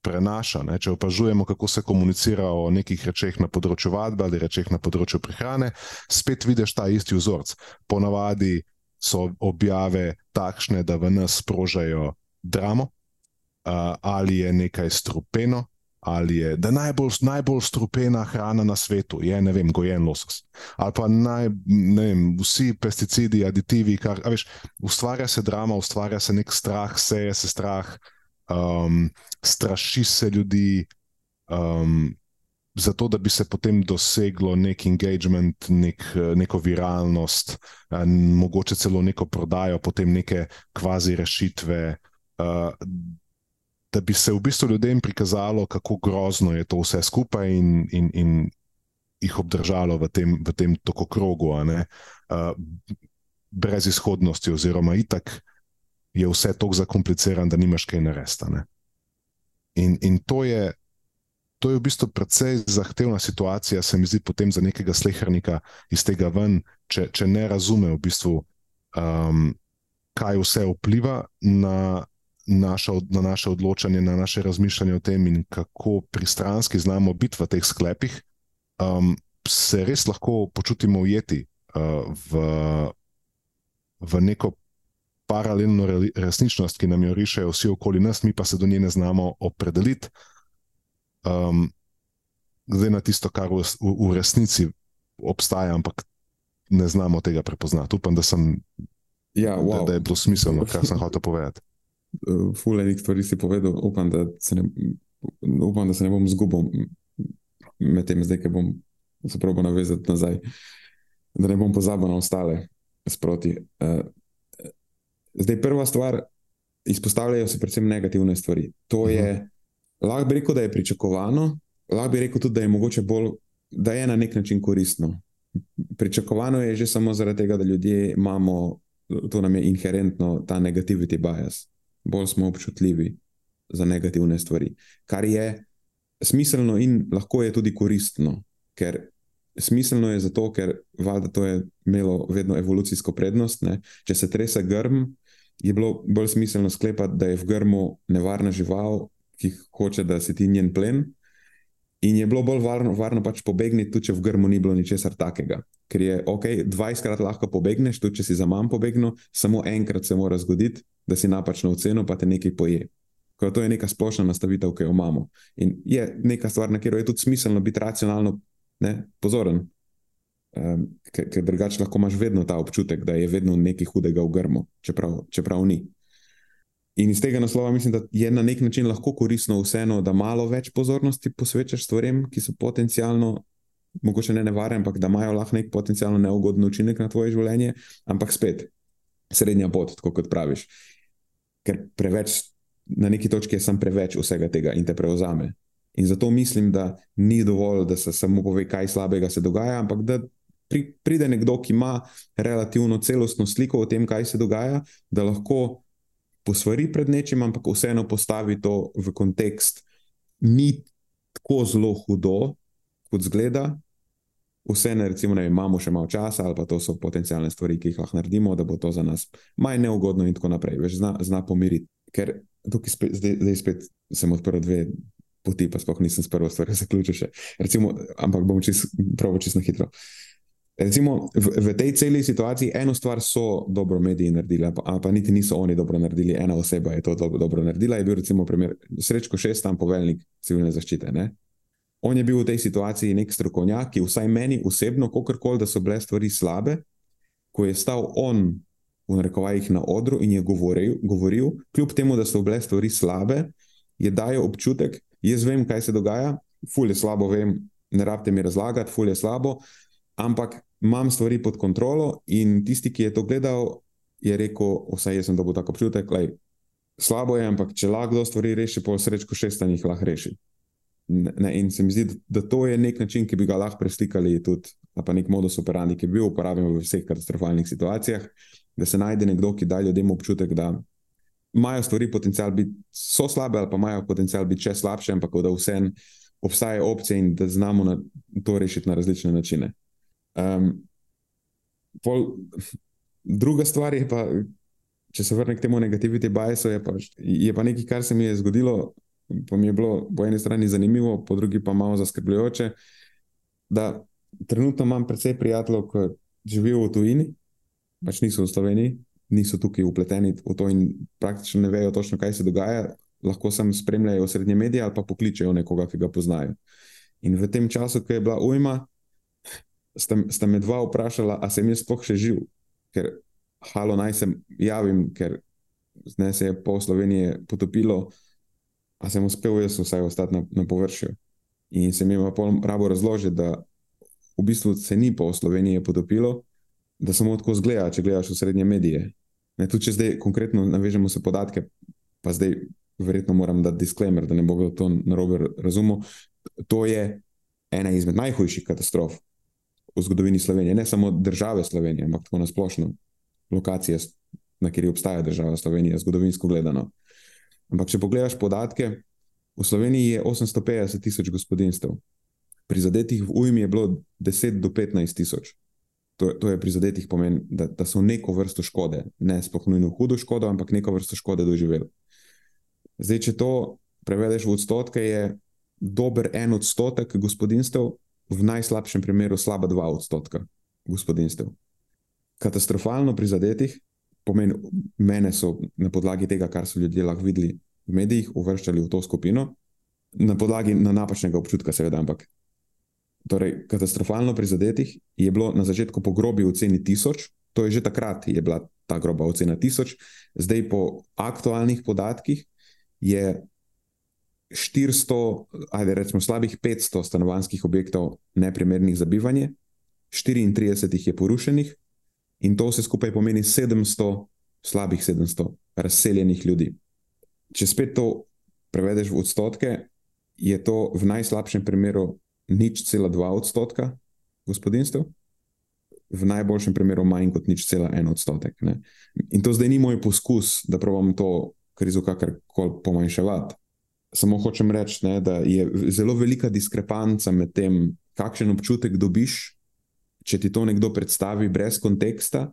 prenaša. Ne? Če opažujemo, kako se komunicira o nekih rečeh na področju vadbe ali rečeh na področju prehrane, spet vidiš ta isti vzorc. Ponavadi so objave takšne, da v nas sprožajo dramo, uh, ali je nekaj strupeno, ali je najbolj, najbolj strupena hrana na svetu, je ne vem, gojen losos. Ali pa naj, vem, vsi pesticidi, aditivi, kar veš, ustvarja se drama, ustvarja se nek strah, seje se strah um, straši se ljudi, um, zato, da bi se potem doseglo nek engagement, nek, neko viralnost, mogoče celo neko prodajo, potem neke kvazi rešitve. Da bi se v bistvu ljudem prikazalo, kako grozno je to vse skupaj, in, in, in jih obdržalo v tem, v tem tako krogu, uh, brez izhodnosti, oziroma itak je vse tako zakomplicirano, da nimaš kaj narediti. In, in to je to je v bistvu precej zahtevna situacija, se mi zdi, potem za nekega slehrnika iz tega ven, če, če ne razume, v bistvu, um, kaj vse vpliva na, naša, na naše odločanje, na naše razmišljanje o tem, in kako pristranski znamo biti v teh sklepih, um, se res lahko počutimo ujeti uh, v, v neko. Paralelno resničnost, ki nam jo rišejo vsi okoli nas, mi pa se do nje ne znamo opredeliti, um, zdaj na tisto, kar v, v, v resnici obstaja, ampak ne znamo tega prepoznati. Upam, da, sem, ja, wow. da, da je bilo smiselno, kar sem hotel povedati. (laughs) Fulejnik stvari si povedal, upam, da se ne, upam, da se ne bom zgubil med tem, zdaj, ki bom se probo navezati nazaj, da ne bom pozabil na ostale sproti. Uh, zdaj, prva stvar, izpostavljajo se predvsem negativne stvari. To uh -huh. je mhm. Lahko bi rekel, da je pričakovano, lahko bi rekel tudi, da je mogoče bolj, da je na nek način koristno. Pričakovano je že samo zaradi tega, da ljudje imamo, to nam je inherentno, ta negativity bias. Bolj smo občutljivi za negativne stvari. Kar je smiselno in lahko je tudi koristno, ker smiselno je zato, ker valjda to je imelo vedno evolucijsko prednost. Ne? Če se trese grm, je bilo bolj smiselno sklepati, da je v grmu nevarna žival, ki hoče, da si ti njen plen. In je bilo bolj varno, varno pač pobegniti, tudi če v grmu ni bilo ničesar takega. Ker je ok, 20krat lahko pobegneš, tudi če si za manj pobegnil, samo enkrat se mora zgoditi, da si napačno ocenil, pa te nekaj poje. Ker to je neka splošna nastavitev, ki jo imamo. In je neka stvar, na katero je tudi smiselno biti racionalno ne, pozoren. Um, ker drugače lahko imaš vedno ta občutek, da je vedno nekaj hudega v grmu, čeprav, čeprav ni. In iz tega naslova mislim, da je na nek način lahko koristno vseeno, da malo več pozornosti posvečaš stvarem, ki so potencialno, mogoče ne nevarne, ampak da imajo lahko nek potencialno neugoden učinek na tvoje življenje, ampak spet srednja pot, tako kot praviš. Ker preveč, na neki točki je sem preveč vsega tega in te prevzame. In zato mislim, da ni dovolj, da se samo pove, kaj slabega se dogaja, ampak da pri, pride nekdo, ki ima relativno celostno sliko o tem, kaj se dogaja, da lahko posvari pred nečim, ampak vseeno postavi to v kontekst, ni tako zelo hudo, kot zgleda. Vseeno, recimo, ne imamo še malo časa, ali pa to so potencijalne stvari, ki jih lahko naredimo, da bo to za nas manj neugodno, in tako naprej. Veš, zna, zna pomiriti. Ker tukaj spet, zdaj, zdaj spet sem odprl dve poti, pa sploh nisem s prvo stvarjo (laughs) zaključil še. Recimo, ampak bom čist, prav čisto hitro. Uh, Recimo, v, v tej celi situaciji eno stvar so dobro mediji naredili, pa, pa niti niso oni dobro naredili, ena oseba je to dobro, dobro naredila. Je bil recimo primer Srečko Šestan, poveljnik civilne zaščite. Ne? On je bil v tej situaciji nek strokovnjak, ki vsaj meni osebno, kakorkoli, da so bile stvari slabe, ko je stal on v narekovajih na odru in je govoril, govoril, kljub temu, da so bile stvari slabe, je dajal občutek, jaz vem, kaj se dogaja, fulje slabo vem, ne rabite mi razlagati, fulje slabo, ampak imam stvari pod kontrolo. In tisti, ki je to gledal, je rekel: Vsaj jaz sem dobil tako občutek, da je slabo, ampak če lahko stvari reši, po srečko šestan jih lahko reši. Ne, in se mi zdi, da to je nek način, ki bi ga lahko preslikali tudi, pa nek modus operandi, ki bi bil uporabljen v vseh katastrofalnih situacijah, da se najde nekdo, ki da ljudem občutek, da imajo stvari potencial biti slabe, ali pa imajo potencial biti še slabše, ampak da vseeno obstajajo opcije in da znamo na, to rešiti na različne načine. Um, pol, druga stvar je pa, če se vrnem k temu negativiti biasu, je pa, je pa nekaj, kar se mi je zgodilo. Pa mi je bilo po eni strani zanimivo, po drugi pa malo zaskrbljujoče, da trenutno imam precej prijateljev, ki živijo v tujini, pač niso v Sloveniji, niso tukaj upleteni v to in praktično ne vejo točno, kaj se dogaja. Lahko sem spremljajo srednje medije ali pa pokličejo nekoga, ki ga poznajo. In v tem času, ko je bila ujma, sta, sta me dva vprašala, ali sem jaz sploh še živ, ker halo naj se javim, ker ne, se je pol Slovenije potopilo, a sem uspel jaz vsaj ostati na, na površju. In se mi je pa rabo razložiti, da v bistvu se ni po Sloveniji potopilo, da samo tako zgleda, če gledaš v srednje medije. Ne, tudi če zdaj konkretno navežemo se podatke, pa zdaj verjetno moram dati disclaimer, da ne bo to narobe razumel. To je ena izmed najhujših katastrof v zgodovini Slovenije, ne samo države Slovenije, ampak tako na splošno lokacije, na kateri obstaja država Slovenija, zgodovinsko gledano. Ampak, če pogledaš podatke, v Sloveniji je 850 tisoč gospodinstv, prizadetih v ujmi je bilo 10 do 15 tisoč. To, to je prizadetih pomen, da, da so neko vrsto škode, ne sploh hudo škodo, ampak neko vrsto škode doživeli. Zdaj, če to prevedeš v odstotke, je dober en odstotek gospodinstv, v najslabšem primeru slaba dva odstotka gospodinstv. Katastrofalno prizadetih, pomeni, mene so na podlagi tega, kar so ljudje lahko videli v medijih, uvrščali v to skupino, na podlagi na napačnega občutka, seveda, ampak. Torej, katastrofalno prizadetih je bilo na začetku po grobi oceni tisoč, to je že takrat je bila ta groba ocena tisoč, zdaj po aktualnih podatkih je 400, ajde rečemo slabih 500 stanovanjskih objektov neprimernih za bivanje, 34 jih je porušenih in to vse skupaj pomeni 700, slabih 700 razseljenih ljudi. Če spet to prevedeš v odstotke, je to v najslabšem primeru nič cela 2 odstotka gospodinstv, v najboljšem primeru manj kot nič cela 1 odstotek. Ne? In to zdaj ni moj poskus, da pravim to krizo kakorkoli pomanjševati. Samo hočem reči, ne, da je zelo velika diskrepanca med tem, kakšen občutek dobiš, če ti to nekdo predstavi brez konteksta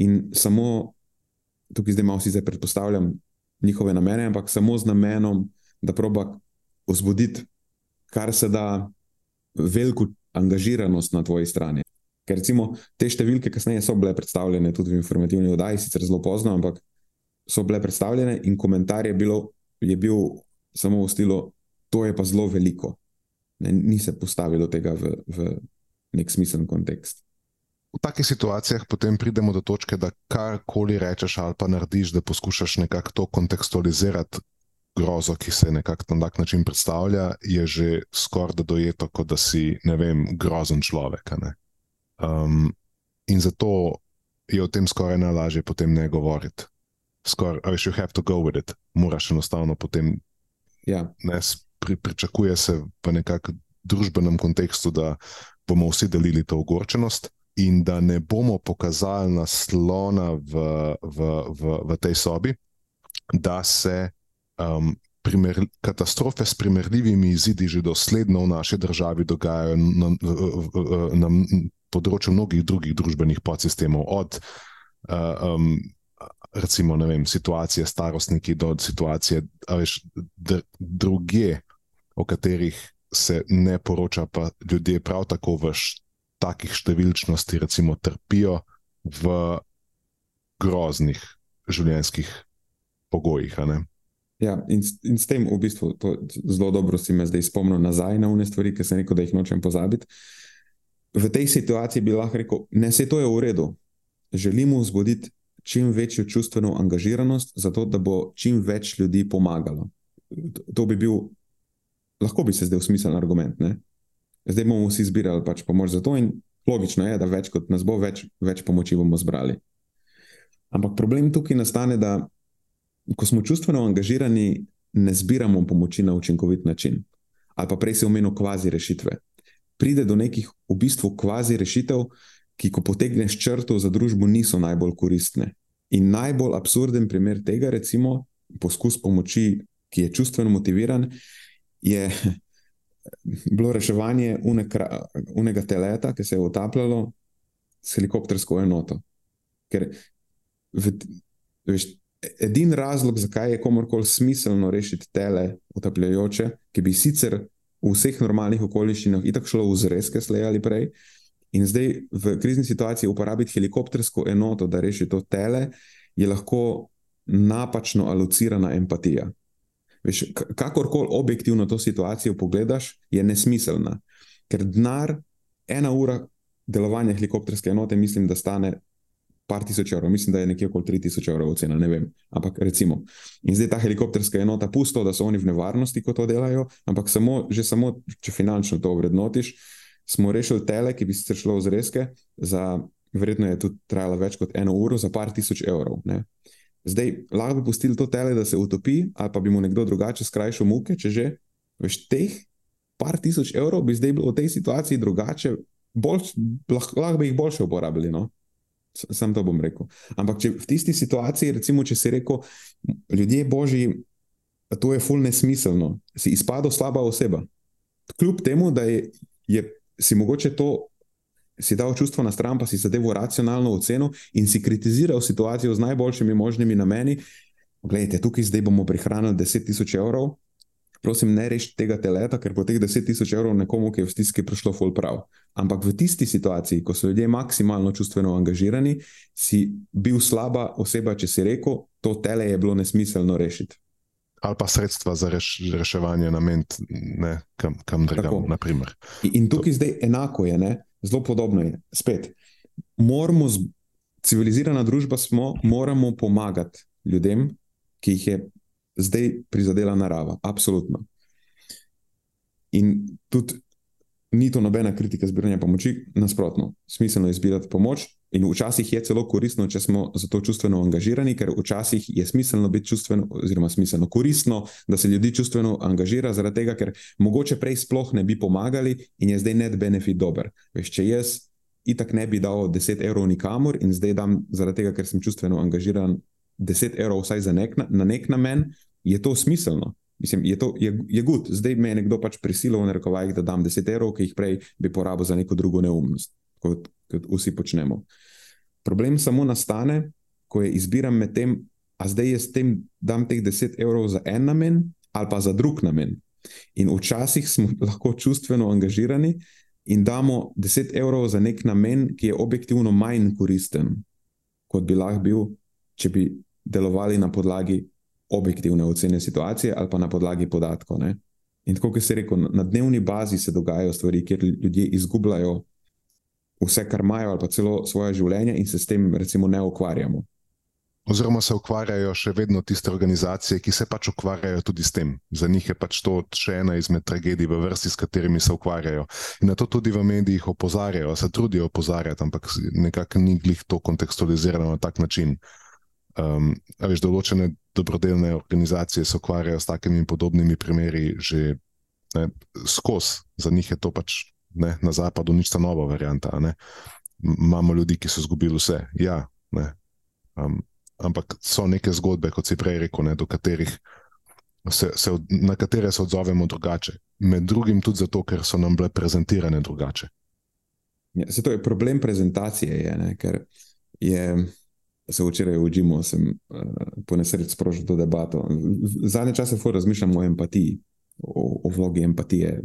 in samo, tukaj zdaj malo si zdaj predpostavljam njihove namene, ampak samo z namenom, da proba vzbuditi, kar se da, veliko angažiranost na tvoji strani. Ker recimo te številke, kasneje so bile predstavljene tudi v informativni oddaji, sicer zelo pozno, ampak so bile predstavljene, in komentar je, bilo, je bil samo v stilu, to je pa zelo veliko. Ne, ni se postavilo tega v, v nek smiseln kontekst. V takih situacijah potem pridemo do točke, da karkoli rečeš ali pa narediš, da poskušaš nekako to kontekstualizirati. Grozo, ki se nekako na tak način predstavlja, je že skoraj da dojeto, kot da si, ne vem, grozen človek. Um, in zato je o tem skoraj najlažje potem ne govoriti skoraj, veš, you have to go with it, moraš enostavno potem. Ja. Ne, pri, pričakuje se v nekakšnem družbenem kontekstu, da bomo vsi delili to ogorčenost in da ne bomo pokazali naslona v, v, v, v tej sobi, da se um, primer, katastrofe s primerljivimi izidi že dosledno v naši državi dogajajo na, na, na področju mnogih drugih družbenih podsistemov. Od, uh, um, recimo, ne vem, situacije starostniki do situacije, veš, druge, o katerih se ne poroča, pa ljudje prav tako v takih številčnosti, recimo, trpijo v groznih življenjskih pogojih. Ja, in, in s tem, v bistvu, zelo dobro si me zdaj spomnil nazaj na une stvari, ki sem rekel, da jih nočem pozabiti. V tej situaciji bi lahko rekel, da se to je v redu. Želimo vzbuditi čim večjo čustveno angažiranost, zato da bo čim več ljudi pomagalo. To bi bil, lahko bi se zdaj usmiseln argument. Ne? Zdaj bomo vsi zbirali pač pomoč za to, in logično je, da več kot nas bo, več, več pomoči bomo zbrali. Ampak problem tukaj nastane, da ko smo čustveno angažirani, ne zbiramo pomoči na učinkovit način. Ali pa prej se omenil kvazi rešitve. Pride do nekih v bistvu kvazi rešitev, ki, ko potegneš črto za družbo, niso najbolj koristne. In najbolj absurden primer tega, recimo, poskus pomoči, ki je čustveno motiviran, je (laughs) bilo reševanje unega teleta, ki se je utapljalo s helikoptersko enoto. Ker edini razlog, zakaj je komorkoli smiselno rešiti tele utapljajoče, ki bi sicer v vseh normalnih okoliščinah itak šlo v zreske, slej ali prej, In zdaj v krizni situaciji uporabiti helikoptersko enoto, da reši to tele, je lahko napačno alocirana empatija. Veš, kakorkoli objektivno to situacijo pogledaš, je nesmiselna. Ker denar, ena ura delovanja helikopterske enote, mislim, da stane par tisoč evrov, mislim, da je nekje okoli 3000 evrov cena, ne vem. Ampak recimo. In zdaj ta helikopterska enota pusto, da so oni v nevarnosti, ko to delajo, ampak samo, že samo, če finančno to vrednotiš, smo rešili tele, ki bi sicer šlo v zreske, za, verjetno je tudi trajalo več kot eno uro, za par tisoč evrov. Ne. Zdaj, lahko bi pustili to tele, da se utopi, ali pa bi mu nekdo drugače skrajšal muke, če že, veš, teh par tisoč evrov bi zdaj bilo v tej situaciji drugače, bolj, lahko, lahko bi jih boljše uporabili. No? Sam to bom rekel. Ampak če v tisti situaciji, recimo, če si rekel, ljudje božji, to je fulno nesmiselno, si izpadel slaba oseba. Kljub temu, da je, je si mogoče to. Si dal čustvo na stran, pa si zadevo racionalno ocenil in si kritiziral situacijo z najboljšimi možnimi nameni. Poglejte, tukaj zdaj bomo prihranili 10.000 evrov, prosim, ne rešite tega teleta, ker po teh 10.000 evrov nekomu, ki je v stiski, prišlo full prav. Ampak v tisti situaciji, ko so ljudje maksimalno čustveno angažirani, si bil slaba oseba, če si rekel, to tele je bilo nesmiselno rešiti. Ali pa sredstva za reš, reševanje namen, kam, kam drugam. In, in tukaj to... zdaj enako je, ne? zelo podobno je. Spet, moramo, civilizirana družba smo, moramo pomagati ljudem, ki jih je zdaj prizadela narava, absolutno. In tudi ni to nobena kritika zbiranja pomoči, nasprotno, smiselno je zbirati pomoč. In včasih je celo koristno, če smo za to čustveno angažirani, ker včasih je smiselno biti čustveno, oziroma smiselno koristno, da se ljudi čustveno angažira, zaradi tega, ker mogoče prej sploh ne bi pomagali in je zdaj net benefit dober. Veš, če jaz itak ne bi dal 10 evrov nikamor in zdaj dam, zaradi tega, ker sem čustveno angažiran, 10 evrov vsaj nek, na nek namen, je to smiselno. Mislim, je to je, je gud. Zdaj me je nekdo pač prisilil, rekovajih, da dam 10 evrov, ki jih prej bi porabil za neko drugo neumnost, kot, kot vsi počnemo. Problem samo nastane, ko je izbira med tem, a zdaj jaz tem dam teh 10 evrov za en namen ali pa za drug namen. In včasih smo (laughs) lahko čustveno angažirani in damo 10 evrov za nek namen, ki je objektivno manj koristen, kot bi lahko bil, če bi delovali na podlagi objektivne ocene situacije ali pa na podlagi podatkov. Ne? In tako, kot se reče, na dnevni bazi se dogajajo stvari, kjer ljudje izgubljajo vse, kar imajo, ali pa celo svoje življenje, in se s tem, recimo, ne ukvarjamo. Oziroma, se ukvarjajo še vedno tiste organizacije, ki se pač ukvarjajo tudi s tem. Za njih je pač to še ena izmed tragedij v vrsti, s katerimi se ukvarjajo. In na to tudi v medijih opozarjajo, se trudijo opozarjati, ampak nekako ni glih to kontekstualizirano na tak način. Um, veš, določene dobrodelne organizacije se ukvarjajo s takimi in podobnimi primeri že skozi, za njih je to pač ne, na zapadu nič ta nova varianta. Imamo ljudi, ki so izgubili vse. Ja, um, ampak so neke zgodbe, kot si prej rekel, ne, se, se, na katere se odzovemo drugače. Med drugim tudi zato, ker so nam bile prezentirane drugače. Ja, to je problem prezentacije, je, ne, ker je se včeraj v Džimu, sem uh, po nesreči sprožil to debato. Zadnje čase razmišljam o empatiji, o, o vlogi empatije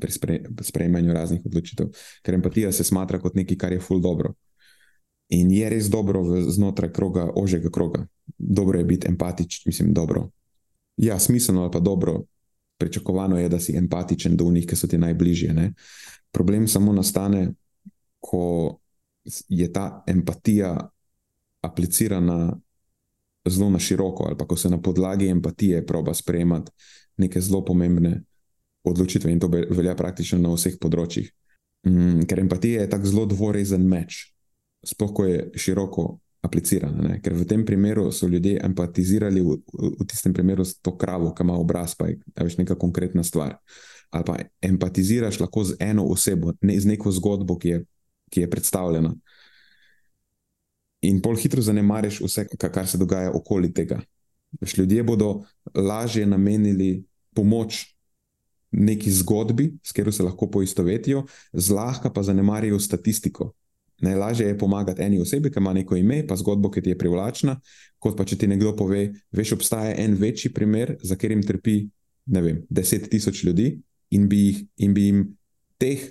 pri spre, sprejemanju raznih odločitev. Ker empatija se smatra kot nekaj, kar je ful dobro. In je res dobro v, znotraj kroga, ožjega kroga. Dobro je biti empatičen, mislim, dobro. Ja, smiselno ali pa dobro. Pričakovano je, da si empatičen do njih, ki so ti najbližje. Ne? Problem samo nastane, ko je ta empatija aplicirana zelo na široko, ali pa ko se na podlagi empatije proba sprejemati neke zelo pomembne odločitve, in to velja praktično na vseh področjih. Mm, ker empatija je tako zelo dvorezen meč, sploh ko je široko aplicirana. Ne? Ker v tem primeru so ljudje empatizirali v, v tistem primeru s to kravo, ki ima obraz, pa je več neka konkretna stvar. Ali pa empatiziraš lahko z eno osebo, ne z neko zgodbo, ki je, ki je predstavljena in pol hitro zanemariš vse, kar se dogaja okoli tega. Veš, ljudje bodo lažje namenili pomoč neki zgodbi, s katero se lahko poistovetijo, zlahka pa zanemarijo statistiko. Najlažje je pomagati eni osebi, ki ima neko ime, pa zgodbo, ki ti je privlačna, kot pa če ti nekdo pove, veš, obstaja en večji primer, za katerim trpi, ne vem, deset tisoč ljudi in bi, jih, in bi jim teh,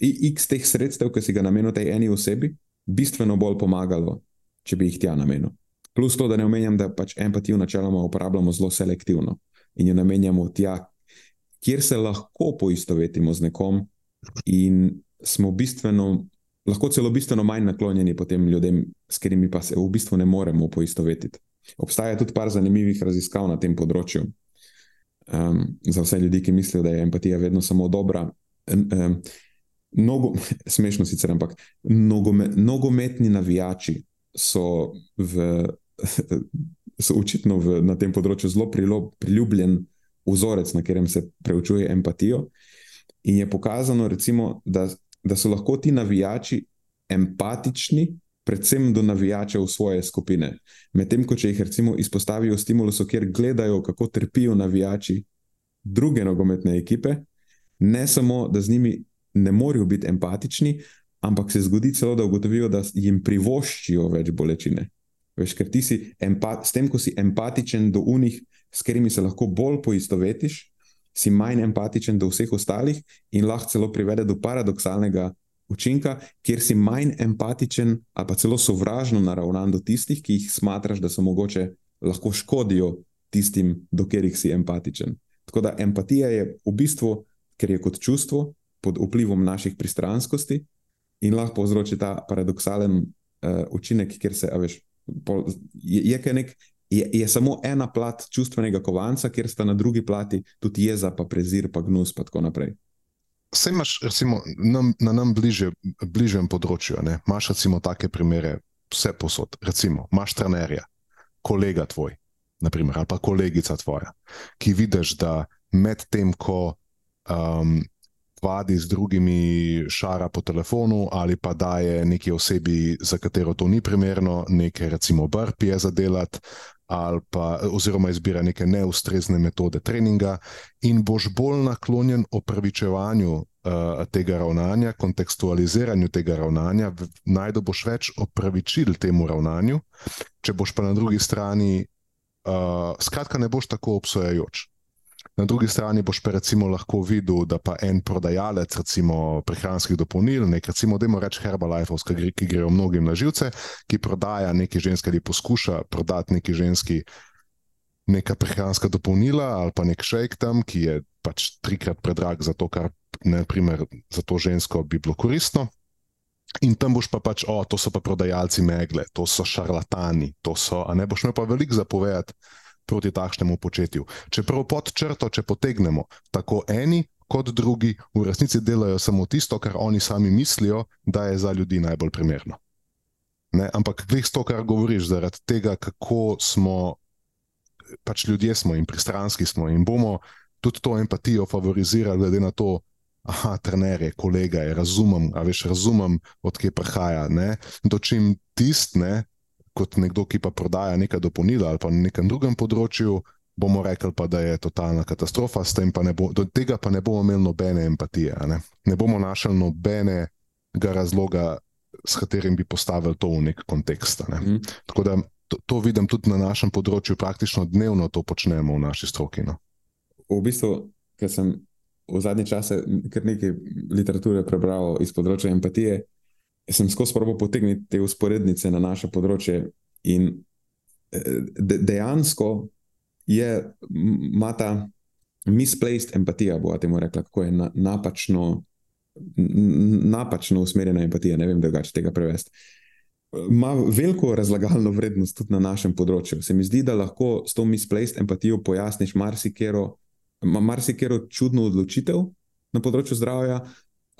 x teh sredstev, ki si ga namenil tej eni osebi, bistveno bolj pomagalo, če bi jih tja namenil. Plus to, da ne omenjam, da pač empatijo načeloma uporabljamo zelo selektivno in jo namenjamo tja, kjer se lahko poistovetimo z nekom in smo bistveno lahko celo bistveno manj naklonjeni potem ljudem, s katerimi pa se v bistvu ne moremo poistovetiti. Obstaja tudi par zanimivih raziskav na tem področju. Um, za vse ljudi, ki mislijo, da je empatija vedno samo dobra. Um, nogo, (laughs) smešno sicer, ampak nogome, nogometni navijači so, v, (laughs) so očitno v, na tem področju zelo prilo, priljubljen vzorec, na katerem se preučuje empatijo. In je pokazano, recimo, da, da so lahko ti navijači empatični, predvsem do navijačev svoje skupine. Medtem ko če jih recimo izpostavijo stimulusu, kjer gledajo, kako trpijo navijači druge nogometne ekipe, ne samo, da z njimi ne morejo biti empatični, ampak se zgodi celo, da ugotovijo, da jim privoščijo več bolečine. Veš, ker ti si empat, s tem, ko si empatičen do unih, s katerimi se lahko bolj poistovetiš, si manj empatičen do vseh ostalih in lahko celo privede do paradoksalnega učinka, kjer si manj empatičen ali pa celo sovražno naravnan do tistih, ki jih smatraš, da so mogoče lahko škodijo tistim, do katerih si empatičen. Tako da empatija je v bistvu, ker je kot čustvo pod vplivom naših pristranskosti in lahko povzroči ta paradoksalen uh, učinek, kjer se, veš, pol, je, je nek je, je samo ena plat čustvenega kovanca, kjer sta na drugi plati tudi jeza, pa prezir, pa gnus, pa tako naprej. Vse imaš, recimo, nam, na nam bliže, bližjem področju, ne? imaš recimo take primere, vse posod. Recimo, imaš trenerja, kolega tvoj, naprimer, ali pa kolegica tvoja, ki vidiš, da med tem, ko um, vadi z drugimi šara po telefonu ali pa daje neki osebi, za katero to ni primerno, nekaj recimo brpije za delati, ali pa oziroma izbira neke neustrezne metode treninga, in boš bolj naklonjen opravičevanju uh, tega ravnanja, kontekstualiziranju tega ravnanja, najdo boš več opravičil temu ravnanju, če boš pa na drugi strani, uh, skratka, ne boš tako obsojajoč. Na drugi strani boš pa recimo lahko videl, da pa en prodajalec recimo prehranskih dopolnil, nek recimo, da imamo reči Herbalife, ki grejo mnogim na živce, ki prodaja neki ženski ali poskuša prodati neki ženski neka prehranska dopolnila ali pa nek šejk tam, ki je pač trikrat predrag za to, kar ne primer za to žensko bi bilo koristno. In tam boš pa pač, o, to so pa prodajalci megle, to so šarlatani, to so, a ne boš imel pa veliko zapovedati proti takšnemu početju. Čeprav pod črto, če potegnemo, tako eni kot drugi v resnici delajo samo tisto, kar oni sami mislijo, da je za ljudi najbolj primerno. Ne? Ampak glej to, kar govoriš, zaradi tega, kako smo, pač ljudje smo in pristranski smo in bomo tudi to empatijo favorizirali, glede na to, aha, trener je, kolega je, razumem, a veš, razumem, odkje prihaja. Dočim tist, ne, kot nekdo, ki pa prodaja neka dopolnila ali pa na nekem drugem področju, bomo rekli, pa, da je totalna katastrofa, bo, do tega pa ne bomo imeli nobene empatije. Ne, ne bomo našli nobenega razloga, s katerim bi postavili to v nek kontekst. Ne. Mm. Tako da to, to vidim tudi na našem področju, praktično dnevno to počnemo v naši stroki. No. V bistvu, ker sem v zadnje čase kar nekaj literature prebral iz področja empatije sem skozi probo potegniti te usporednice na naše področje. In eh, de, dejansko je ta misplaced empatija, bo temu rekla, kako je na, napačno, napačno usmerjena empatija. Ne vem, drugače tega prevesti. Ma veliko razlagalno vrednost tudi na našem področju. Se mi zdi, da lahko s to misplaced empatijo pojasniš marsikero, marsikero čudno odločitev na področju zdravja,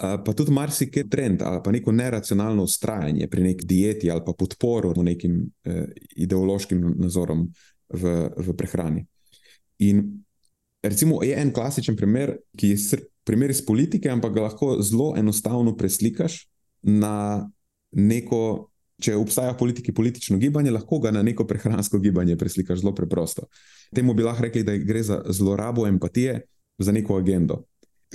pa tudi marsikaj trend ali pa neko neracionalno ustrajanje pri neki dieti ali pa podporo nekim eh, ideološkim nazorom v, v prehrani. In recimo je en klasičen primer, ki je primer iz politike, ampak ga lahko zelo enostavno preslikaš na neko. Če obstaja v politiki politično gibanje, lahko ga na neko prehransko gibanje preslikaš zelo preprosto. Temu bi lahko rekli, da gre za zlorabo empatije za neko agendo.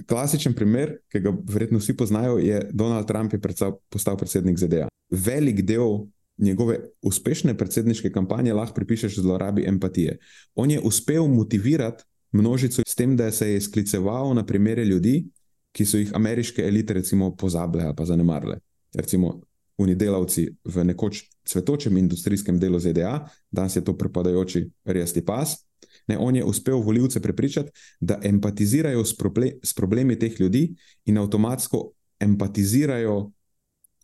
Klasičen primer, ki ga verjetno vsi poznajo, je Donald Trump, ki je postal predsednik ZDA. Velik del njegove uspešne predsedniške kampanje lahko pripišeš zlorabi empatije. On je uspel motivirati množico s tem, da se je skliceval na primere ljudi, ki so jih ameriške elite recimo pozabile ali pa zanemarile. Recimo oni delavci v nekoč cvetočem industrijskem delu ZDA, danes je to prepadajoči rjasti pas. Ne, on je uspel voljivce prepričati, da empatizirajo s, proble s problemi teh ljudi in avtomatsko empatizirajo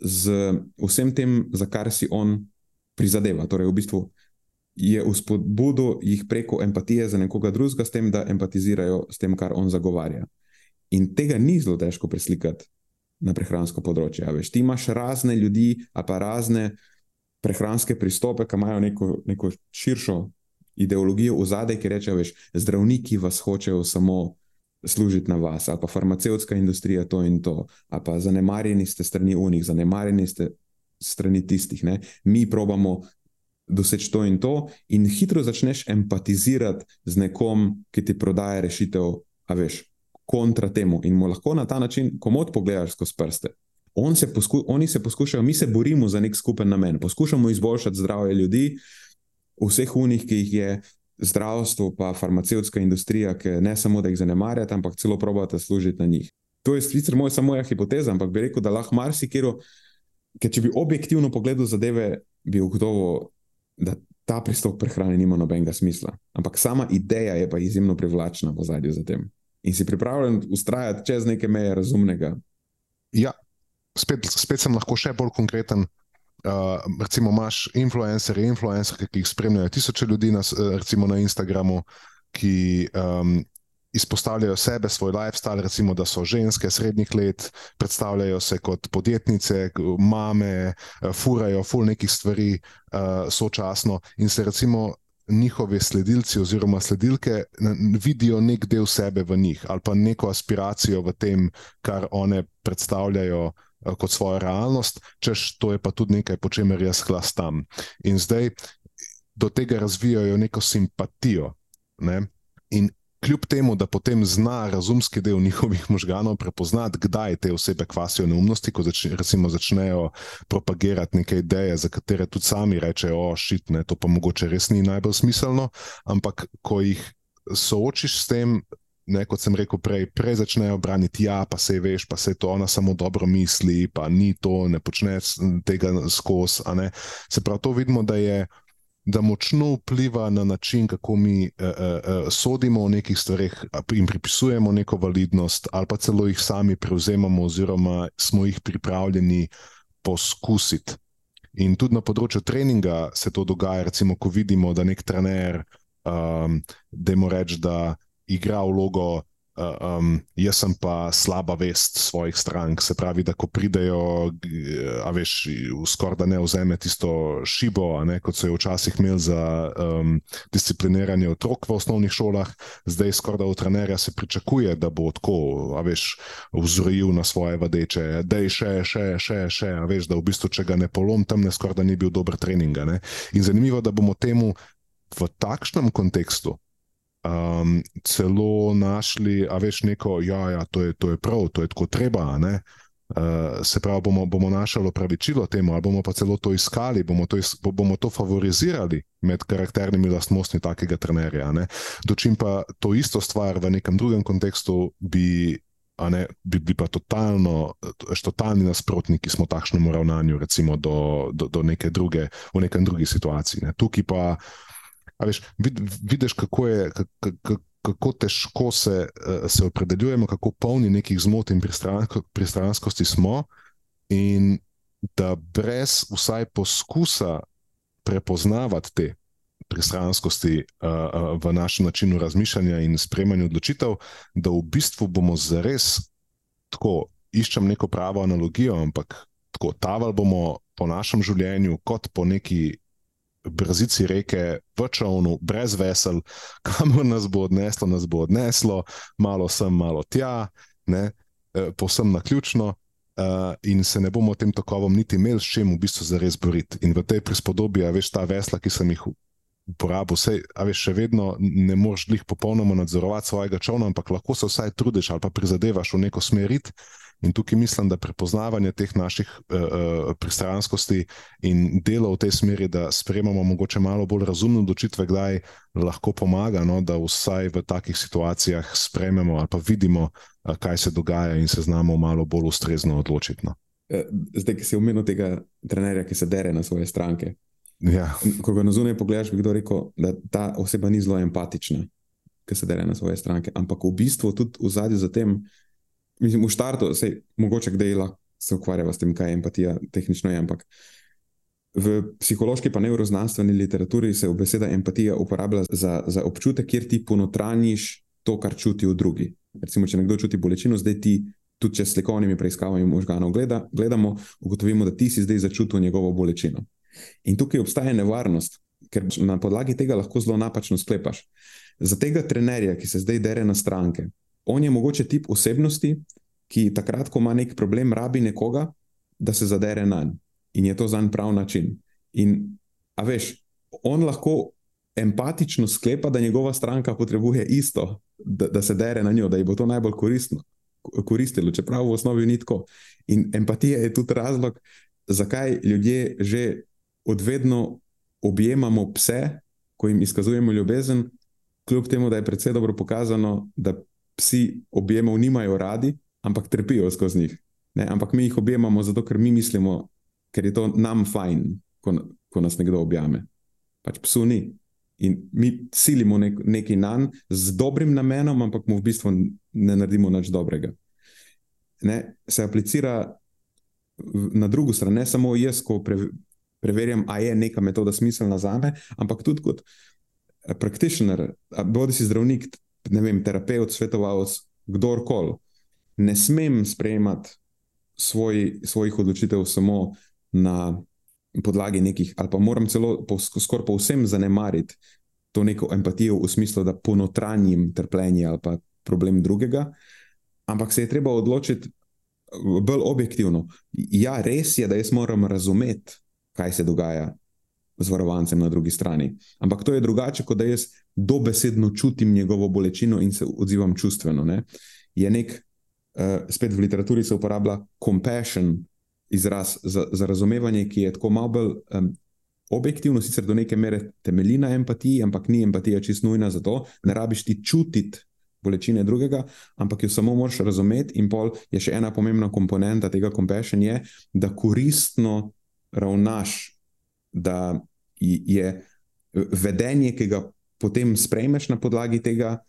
z vsem tem, za kar si on prizadeva. Torej, v bistvu je v spodbudu jih preko empatije za nekoga drugega, s tem, da empatizirajo s tem, kar on zagovarja. In tega ni zelo težko preslikati na prehransko področje. Veš, ti imaš razne ljudi, a pa razne prehranske pristope, ki imajo neko, neko širšo ideologijo v zadej, ki rečejo, da zdravniki vas hočejo samo služiti na vas, ali pa farmacevtska industrija to in to, ali pa zanemarjeni ste strani unih, zanemarjeni ste strani tistih. Ne? Mi probamo doseči to in to, in hitro začneš empatizirati z nekom, ki ti prodaja rešitev, a veš, kontra temu. In mu lahko na ta način komod pogledaš skozi prste. On se posku, oni se poskušajo, mi se borimo za nek skupen namen, poskušamo izboljšati zdravje ljudi, vseh unih, ki jih je zdravstvo, pa farmacevtska industrija, ki ne samo da jih zanemarjate, ampak celo probate služiti na njih. To je sicer moja, moja hipoteza, ampak bi rekel, da lahko marsikero, ker če bi objektivno pogledal zadeve, bi ugotovil, da ta pristop prehrane nima nobenega smisla. Ampak sama ideja je pa izjemno privlačna v zadju za tem. In si pripravljen ustrajati čez neke meje razumnega. Ja, spet, spet sem lahko še bolj konkreten. Uh, recimo, imaš influencerje, influencerke, ki jih spremljajo tisoče ljudi na, recimo, na Instagramu, ki um, izpostavljajo sebe, svoj lifestyle, recimo, da so ženske srednjih let, predstavljajo se kot podjetnice, mame, furajo ful nekih stvari uh, sočasno in se recimo. Njihovi sledilci oziroma sledilke vidijo nek del sebe v njih, ali pa neko aspiracijo v tem, kar one predstavljajo uh, kot svojo realnost, češ to je pa tudi nekaj, po čemer jaz hlastam. In zdaj do tega razvijajo neko simpatijo. Ne? In kljub temu, da potem zna razumski del njihovih možganov prepoznati, kdaj te osebe kvasijo neumnosti, ko zač, recimo začnejo propagirati neke ideje, za katere tudi sami rečejo, o šit, ne, to pa mogoče res ni najbolj smiselno, ampak ko jih soočiš s tem. Ne, kot sem rekel prej, prej začnejo braniti, ja, pa se veš, pa se to ona samo dobro misli, pa ni to, ne počne tega skozi. Se pravi, to vidimo, da je da močno vpliva na način, kako mi uh, uh, sodimo o nekih stvareh in pripisujemo neko validnost, ali pa celo jih sami prevzemamo, oziroma smo jih pripravljeni poskusiti. In tudi na področju treninga se to dogaja, recimo, ko vidimo, da nek trener, um, da mu reče, da igra vlogo um, jaz sem pa slaba vest svojih strank. Se pravi, da ko pridejo, a veš, skoraj da ne vzame tisto šibo, ne, kot so jo včasih imeli za um, discipliniranje otrok v osnovnih šolah, zdaj skoraj da od trenerja se pričakuje, da bo tako, a veš, vzrojil na svoje vadeče, da je še, še, še, še, a veš, da v bistvu, če ga ne polom, tam ne skoraj da ni bil dober trening. In zanimivo, da bomo temu v takšnem kontekstu um, celo našli, a veš, neko, ja, ja to, je, to je prav, to je tako treba. Uh, se pravi, bomo, bomo našli opravičilo temu, ali bomo pa celo to iskali, bomo to, is, bomo to favorizirali med karakternimi lastnostmi takega trenerja. Dočim pa to isto stvar v nekem drugem kontekstu bi. Ne, bi bili pa totalno, totalni nasprotniki smo takšnemu ravnanju, recimo, do, do, do neke druge, v nekem drugi situaciji. Ne. Tukaj pa uh, Veš, vid, vidiš, kako, je, kako, težko se, eh, se opredeljujemo, kako polni nekih zmot in pristransko, pristranskosti smo, in da brez vsaj poskusa prepoznavati te pristranskosti uh, v našem načinu razmišljanja in sprejemanja odločitev, da v bistvu bomo zares tako iščem neko pravo analogijo, ampak tako taval bomo po našem življenju, kot po neki brzici reke, v čovnu, brez vesel, (laughs) kamor nas bo odneslo, nas bo odneslo, malo sem, malo tja, ne, eh, posem na ključno. Uh, eh, in se ne bomo tem tokovom niti imeli s čim v bistvu zares boriti. In v tej prispodobi, veš, ta vesla, ki sem jih uporabil, vse, veš, še vedno ne moreš jih popolnoma nadzorovati svojega čovna, ampak lahko se vsaj trudiš ali pa prizadevaš v neko smeriti. In tukaj mislim, da prepoznavanje teh naših uh, pristranskosti in delo v tej smeri, da sprejemamo mogoče malo bolj razumne odločitve, kdaj lahko pomaga, no, da vsaj v takih situacijah sprejmemo ali pa vidimo, uh, kaj se dogaja in se znamo malo bolj ustrezno odločiti. No. Zdaj, ki si omenil tega trenerja, ki se dere na svoje stranke. Ja. Ko ga na zunaj pogledaš, bi kdo rekel, da ta oseba ni zelo empatična, ki se dere na svoje stranke. Ampak v bistvu tudi v zadju za tem mislim, v štartu, se mogoče kdaj se ukvarjava s tem, kaj je empatija, tehnično je. Ampak v psihološki, pa neuroznanstveni literaturi se beseda empatija uporablja za, za občutek, kjer ti ponotraniš to, kar čuti v drugi. Recimo, če nekdo čuti bolečino, zdaj ti. Tudi če s slikovnimi preiskavami možganov gleda, gledamo, ugotovimo, da ti si zdaj začutil njegovo bolečino. In tukaj obstaja nevarnost, ker na podlagi tega lahko zelo napačno sklepaš. Za tega trenerja, ki se zdaj dere na stranke, on je mogoče tip osebnosti, ki takrat, ko ima nek problem, rabi nekoga, da se zadere na njega. In je to za njega prav način. In, a veš, on lahko empatično sklepa, da njegova stranka potrebuje isto, da, da se dere na njo, da ji bo to najbolj koristno, koristilo, čeprav v osnovi ni tako. In empatija je tudi razlog, zakaj ljudje že odvedno objemamo pse, ko jim izkazujemo ljubezen, kljub temu, da je predvsej dobro pokazano, da psi objemov nimajo radi, ampak trpijo skozi njih. Ne? Ampak mi jih objemamo zato, ker mi mislimo, ker je to nam fajn, ko, ko nas nekdo objame. Pač psu ni. In mi silimo nek, nekaj na njega z dobrim namenom, ampak mu v bistvu ne naredimo nič dobrega. Ne? Se aplicira na drugo stran, ne samo jaz, ko pre, preverjam, ali je neka metoda smiselna za me, ampak tudi kot eh, practitioner, bodi si zdravnik, ne vem, terapeut, svetovalec, kdorkoli. Ne smem sprejemati svoj, svojih odločitev samo na podlagi nekih, ali pa moram celo po, skoraj povsem zanemariti to neko empatijo v smislu, da ponotranjim trpljenje ali pa problem drugega, ampak se je treba odločiti bolj objektivno. Ja, res je, da jaz moram razumeti, kaj se dogaja z varovancem na drugi strani. Ampak to je drugače, kot da jaz dobesedno čutim njegovo bolečino in se odzivam čustveno. Ne? Je nek, uh, spet v literaturi se uporablja compassion, izraz za, za razumevanje, ki je tako malo bolj um, objektivno, sicer do neke mere temelji na empatiji, ampak ni empatija čist nujna za to, ne rabiš ti čutiti. Bolečine drugega, ampak jo samo moraš razumeti, in pol je še ena pomembna komponenta tega compassion, je, da koristno ravnaš, da je vedenje, ki ga potem sprejmeš na podlagi tega,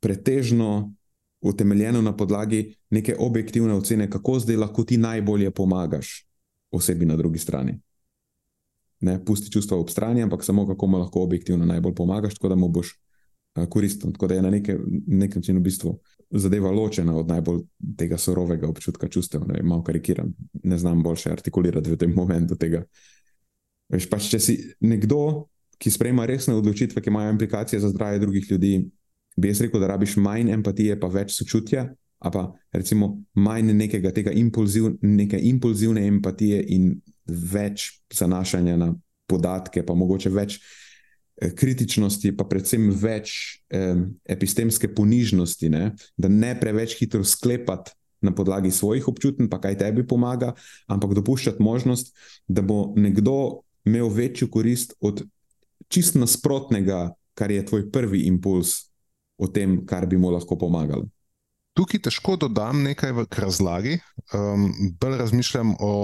pretežno utemeljeno na podlagi neke objektivne ocene, kako zdaj lahko ti najbolje pomagaš osebi na drugi strani. Ne pusti čustva ob strani, ampak samo kako mu lahko objektivno najbolj pomagaš, tako da mu boš koristen. Tako da je na neke, nek način v bistvu zadeva ločena od najbolj tega surovega občutka čustev. Ne, malo karikiram, ne znam boljše artikulirati v tem momentu tega. Veš, pač, če si nekdo, ki sprejema resne odločitve, ki imajo implikacije za zdravje drugih ljudi, bi jaz rekel, da rabiš manj empatije, pa več sočutja, a pa recimo manj nekega tega impulziv, neke impulzivne empatije in več zanašanja na podatke, pa mogoče več. Eh, kritičnosti, pa predvsem več eh, epistemske ponižnosti, ne? da ne preveč hitro sklepati na podlagi svojih občutij, pa kaj tebi pomaga, ampak dopuščati možnost, da bo nekdo imel večjo korist od čist nasprotnega, kar je tvoj prvi impuls o tem, kar bi mu lahko pomagalo. Tukaj težko dodam nekaj v razlagi. Um, bolj razmišljam o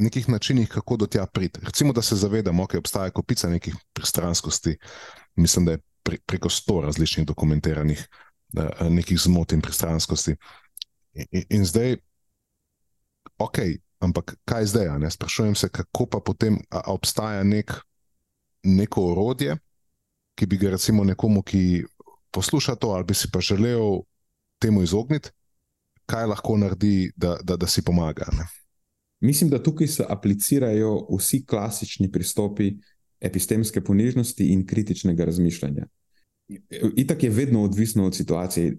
nekih načinih, kako do tja priti. Recimo, da se zavedamo, da okay, obstaja kupica nekih pristranskosti. Mislim, da je pre, preko sto različnih dokumentiranih uh, nekih zmot in pristranskosti. In, in zdaj, ok, ampak kaj zdaj? Sprašujem se, kako pa potem obstaja nek, neko orodje, ki bi ga recimo nekomu, ki posluša to, ali bi si pa želel temu izogniti, kaj lahko naredi, da, da, da si pomaga. Ne? Mislim, da tukaj se aplicirajo vsi klasični pristopi epistemske ponižnosti in kritičnega razmišljanja. Itak je vedno odvisno od situacije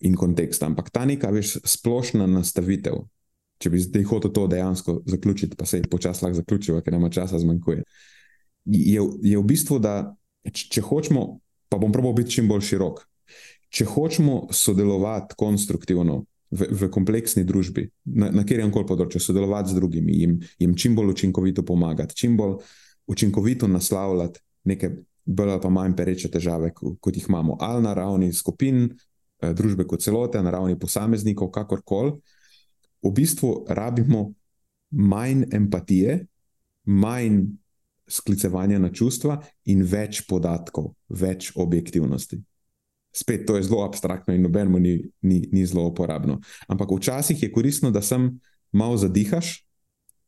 in konteksta, ampak ta neka veš, splošna nastavitev, če bi zdaj hotel to dejansko zaključiti, pa se je počasi lahko zaključil, ker nama časa zmanjkuje. Je, je v bistvu, da če hočemo, pa bom probal biti čim bolj širok, če hočemo sodelovati konstruktivno v, v kompleksni družbi, na, na kjer koli področju, sodelovati z drugimi, jim, jim čim bolj učinkovito pomagati, čim bolj učinkovito naslavljati neke bolj ali pa manj pereče težave, kot jih imamo, ali na ravni skupin, eh, družbe kot celote, na ravni posameznikov, kakorkoli. V bistvu rabimo manj empatije, manj sklicevanja na čustva in več podatkov, več objektivnosti spet to je zelo abstraktno in nobeno ni, ni, ni zelo uporabno. Ampak včasih je koristno, da sem malo zadihaš,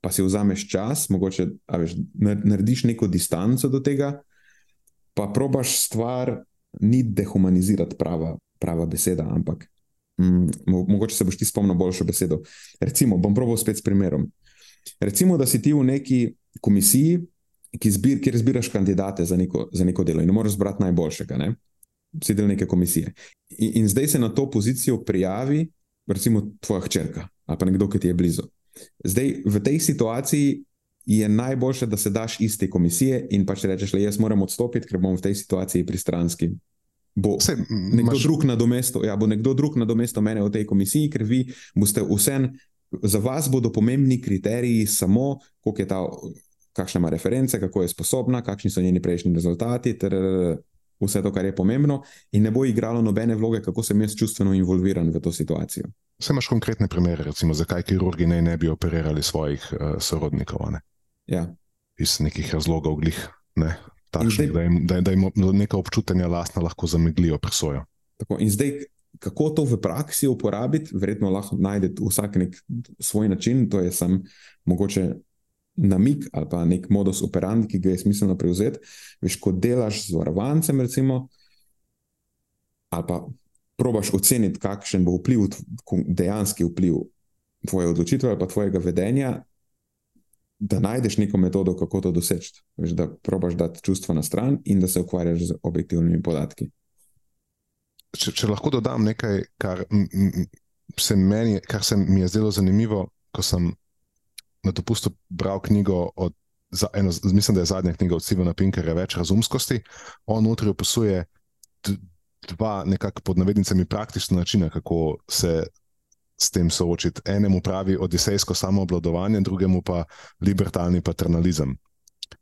pa si vzameš čas, mogoče veš, narediš neko distanco do tega, pa probaš stvar ni dehumanizirati, prava, prava beseda, ampak mogoče se boš ti spomnil boljšo besedo. Recimo, bom proval spet s primerom. Recimo, da si ti v neki komisiji, zbir, kjer zbiraš kandidate za neko, za neko delo in ne moreš zbrati najboljšega. Ne? Si del neke komisije. In, in zdaj se na to pozicijo prijavi, recimo, tvoja hčerka ali pa nekdo, ki ti je blizu. Zdaj, v tej situaciji je najboljše, da se daš iz te komisije in pa če rečeš, da jaz moram odstopiti, ker bom v tej situaciji pristranski. Bo Vse, nekdo, maš... drug nadomesto, ja, bo nekdo drug nadomesto mene v tej komisiji, ker vi boste vsem, za vas bodo pomembni kriteriji samo, koliko je ta, kakšna ima reference, kako je sposobna, kakšni so njeni prejšnji rezultati. Ter, Vse to, kar je pomembno, in ne bo igralo nobene vloge, kako sem jaz čustveno involviran v to situacijo. Vse imaš konkretne primere, recimo, zakaj kirurgi ne, ne bi operirali svojih uh, sorodnikov? Ne? Ja. Iz nekih razlogov, glih, ne? Takšnih, zdaj, da, jim, da, da jim neka občutanja lastna lahko zameglijo presojo. Tako, in zdaj, kako to v praksi uporabiti, verjetno lahko najde vsak nek svoj način, to je sam mogoče namik ali pa nek modus operandi, ki ga je smiselno prevzeti. Veš, ko delaš z varovancem, recimo, ali pa probaš oceniti, kakšen bo vpliv, dejanski vpliv tvoje odločitve ali pa tvojega vedenja, da najdeš neko metodo, kako to doseči. Da probaš dati čustva na stran in da se ukvarjaš z objektivnimi podatki. Če, če lahko dodam nekaj, kar se, meni, kar se mi je zdelo zanimivo, ko sem na dopustu bral knjigo od. Eno, mislim, da je zadnja knjiga od Stevena Pinkerja, Več razumskosti. On notri opisuje dva, nekako pod navednicami, praktična načina, kako se s tem soočiti. Enemu pravi odisejsko samoobladovanje, drugemu pa liberalni paternalizem.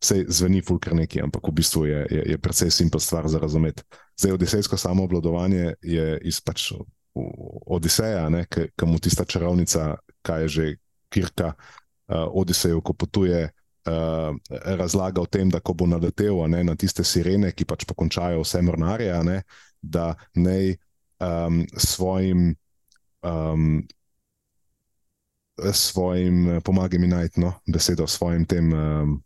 Vse zveni fulkar neki, ampak v bistvu je, je, je precej simpel stvar za razumeti. Zdaj, odisejsko samoobladovanje je iz pač Odiseja, ki mu tista čarovnica, kaj je že Kirka, uh, Odiseju, ko potuje. Uh, razlaga o tem, da ko bo naletel ne, na tiste sirene, ki pač pokončajo vse mornarje, ne, da naj um, svojim, um, svojim pomagami najti no, besedo, svojim tem, um,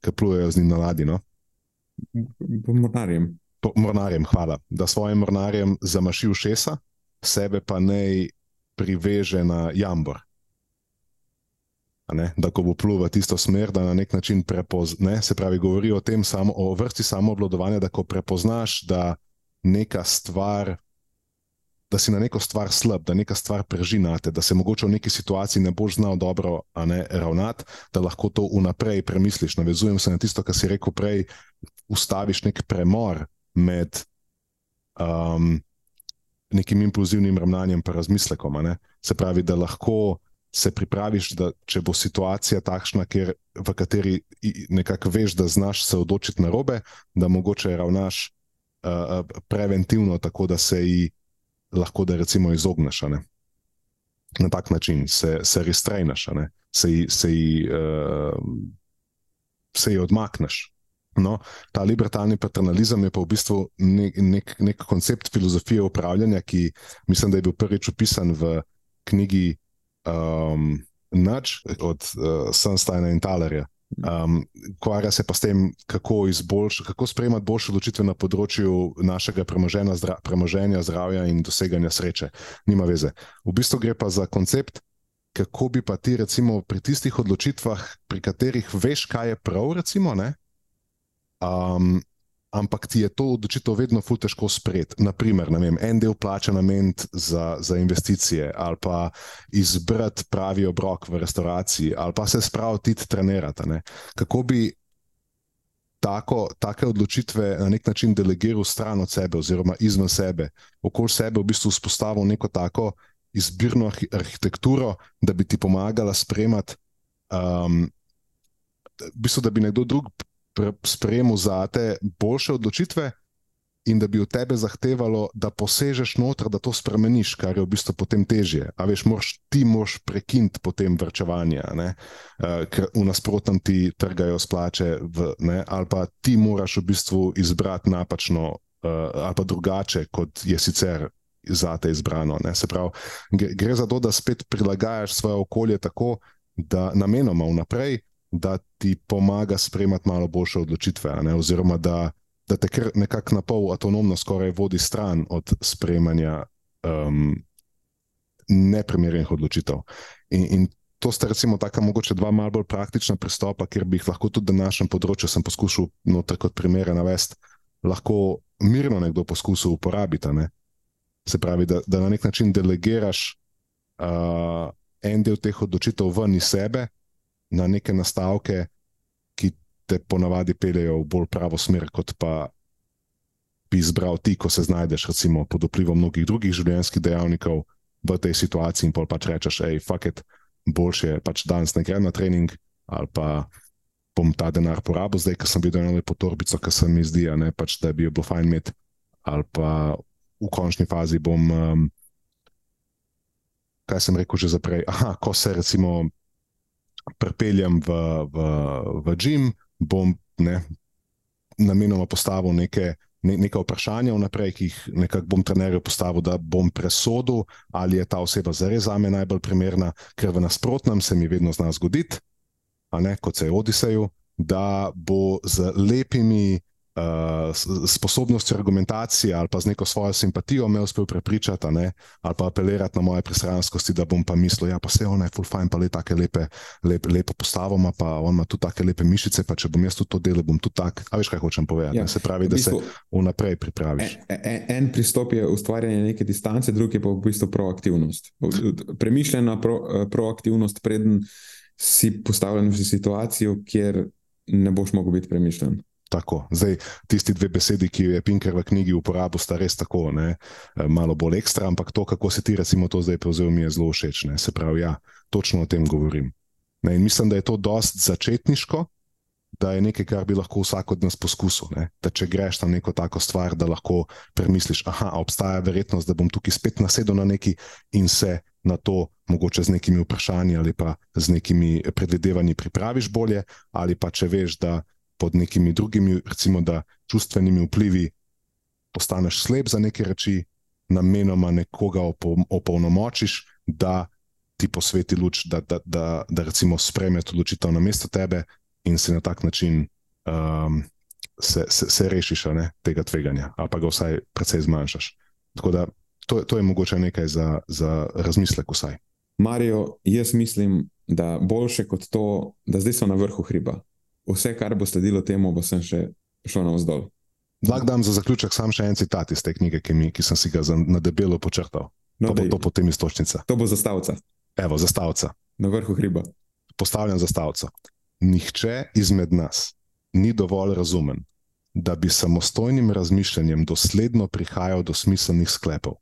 ki plujejo z njim na ladji. No. Mornarjem. Mornarjem, hvala. Da svojim mornarjem zamaši v šesa, sebe pa naj priveže na jambor. Ne, da, ko bo plul v tisto smer, da na nek način prepozna. Se pravi, govori o tem, samo, o vrsti samoobladovanja, da ko prepoznaš, da neka stvar, da si na neko stvar slab, da neka stvar preži na te, da se mogoče v neki situaciji ne boš znal dobro ne, ravnati, da lahko to vnaprej premisliš. Navezujem se na tisto, kar si rekel prej, ustaviš nek premor med um, nekim impulzivnim ravnanjem in razmislekom. Se pravi, da lahko. Se pripraviš, da če bo situacija takšna, kjer, v kateri nekako veš, da znaš se odločiti na robe, da mogoče ravnaš uh, preventivno, tako da se ji lahko da recimo izogneš. Na tak način se, se restrainaš, se ji, se, ji, uh, se ji odmakneš. No, ta liberalni paternalizem je pa v bistvu nek, nek, nek koncept filozofije upravljanja, ki mislim, da je bil prvič opisan v knjigi um, Nudge od uh, Sunsteina in Talerja. Um, Kvarja se pa s tem, kako, kako sprejemati boljše odločitve na področju našega premoženja, zdra, premoženja, zdravja in doseganja sreče. Nima veze. V bistvu gre pa za koncept, kako bi pa ti, recimo, pri tistih odločitvah, pri katerih veš, kaj je prav, recimo, ne, um, ampak ti je to odločitev vedno ful težko sprejeti. Naprimer, vem, en del plača nameniti za, za investicije, ali pa izbrati pravi obrok v restauraciji, ali pa se spraviti trenirati. Ne? Kako bi tako, take odločitve na nek način delegiral stran od sebe, oziroma izven sebe, okoli sebe v bistvu vzpostavil neko tako izbirno arhitekturo, da bi ti pomagala sprejemati. Um, v bistvu, da bi nekdo drug sprejemu za te boljše odločitve, in da bi od tebe zahtevalo, da posežeš noter, da to spremeniš, kar je v bistvu potem težje. A veš, moraš, ti moraš prekiniti potem vrčevanje, uh, ker v nasprotnem ti trgajo splače, v, ne, ali pa ti moraš v bistvu izbrati napačno uh, ali pa drugače, kot je sicer za te izbrano. Se pravi, gre, za to, da spet prilagajaš svoje okolje tako, da namenoma vnaprej, da ti pomaga sprejemati malo boljše odločitve, oziroma da, da te kar nekako na pol avtonomno skoraj vodi stran od sprejemanja um, neprimernih odločitev. In, in to sta recimo taka mogoče dva malo bolj praktična pristopa, ker bi jih lahko tudi na našem področju, sem poskušal noter kot primere navesti, lahko mirno nekdo poskusil uporabiti. Ne? Se pravi, da, da na nek način delegiraš uh, en del teh odločitev ven iz sebe na neke nastavke, ki te ponavadi peljejo v bolj pravo smer, kot pa bi izbral ti, ko se znajdeš recimo, pod vplivom mnogih drugih življenjskih dejavnikov v tej situaciji in pač rečeš, hej, fuck it, boljše je pač danes ne grem na trening ali pa. Bom ta denar porabil, zdaj, ko sem videl eno lepo torbico, ki se mi zdi, ne, pač, da bi jo bilo fajn imeti, ali pa v končni fazi bom, um, kaj sem rekel že zaprej. Aha, ko se recimo prepeljem v, v, v Jim, bom ne, namenoma postavil neke, ne, neke vprašanja vnaprej, ki jih nekako bom trenerju postavil, da bom presodil, ali je ta oseba zares za me najbolj primerna, ker v nasprotnem se mi vedno zna zgoditi, ne, kot se je Odiseju, da bo z lepimi uh, sposobnostjo argumentacije ali pa z neko svojo simpatijo me uspel prepričati, ne, ali pa apelirati na moje pristranskosti, da bom pa mislil, ja, se ona je full fine, pa le tako lepe, lep, lepo postavoma, pa on ima tudi take lepe mišice, pa če bom jaz to delal, bom tudi tak. A veš, kaj hočem povedati? Ja, se pravi, da bistvu, se vnaprej pripraviš. En, en, en pristop je ustvarjanje neke distance, drugi pa v bistvu proaktivnost. Premišljena pro, eh, proaktivnost, preden si postavljen v situacijo, kjer ne boš mogel biti premišljen. Tako. Zdaj, tisti dve besedi, ki jo je Pinker v knjigi uporabil, sta res tako, ne? Eh, malo bolj ekstra, ampak to, kako se ti recimo to zdaj prevzel, mi je zelo všeč. Ne? Se pravi, ja, točno o tem govorim. Ne? In mislim, da je to dost začetniško, da je nekaj, kar bi lahko vsak od nas poskusil. Ne? Da če greš na neko tako stvar, da lahko premisliš, da obstaja verjetnost, da bom tukaj spet nasedel na neki in se na to, mogoče z nekimi vprašanji ali pa z nekimi predvidevanji, pripraviš bolje, ali pa če veš, da pod nekimi drugimi, recimo, čustvenimi vplivi postaneš slep za neke reči, namenoma nekoga opolnomočiš, da ti posveti luč, da, da, da, da recimo sprejme to odločitev na mesto tebe in se na tak način um, se, se, se rešiš ne, tega tveganja, ali pa ga vsaj precej zmanjšaš. Tako da to, to je mogoče nekaj za, za razmislek vsaj. Marijo, jaz mislim, da boljše kot to, da zdaj so na vrhu hriba vse, kar bo sledilo temu, bo sem še šel navzdol. Lahko dam za zaključek samo še en citat iz te knjige, ki, mi, ki sem si ga na debelo počrtal. No, to bo to potem istočnica. To bo zastavca. Evo, zastavca. Na vrhu hriba. Postavljam zastavco. Nihče izmed nas ni dovolj razumen, da bi samostojnim razmišljanjem dosledno prihajal do smiselnih sklepov.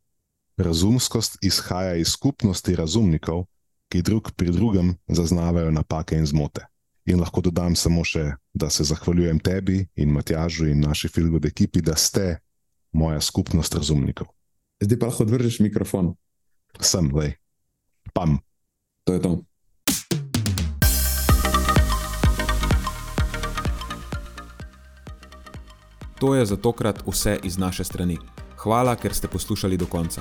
Razumskost izhaja iz skupnosti razumnikov, ki drug pri drugem zaznavajo napake in zmote. In lahko dodam samo še, da se zahvaljujem tebi in Matjažu in naši filmski ekipi, da ste moja skupnost razumnikov. Zdaj pa lahko odvržeš mikrofon. Sem, le, pam. To je to. To je za tokrat vse iz naše strani. Hvala, ker ste poslušali do konca.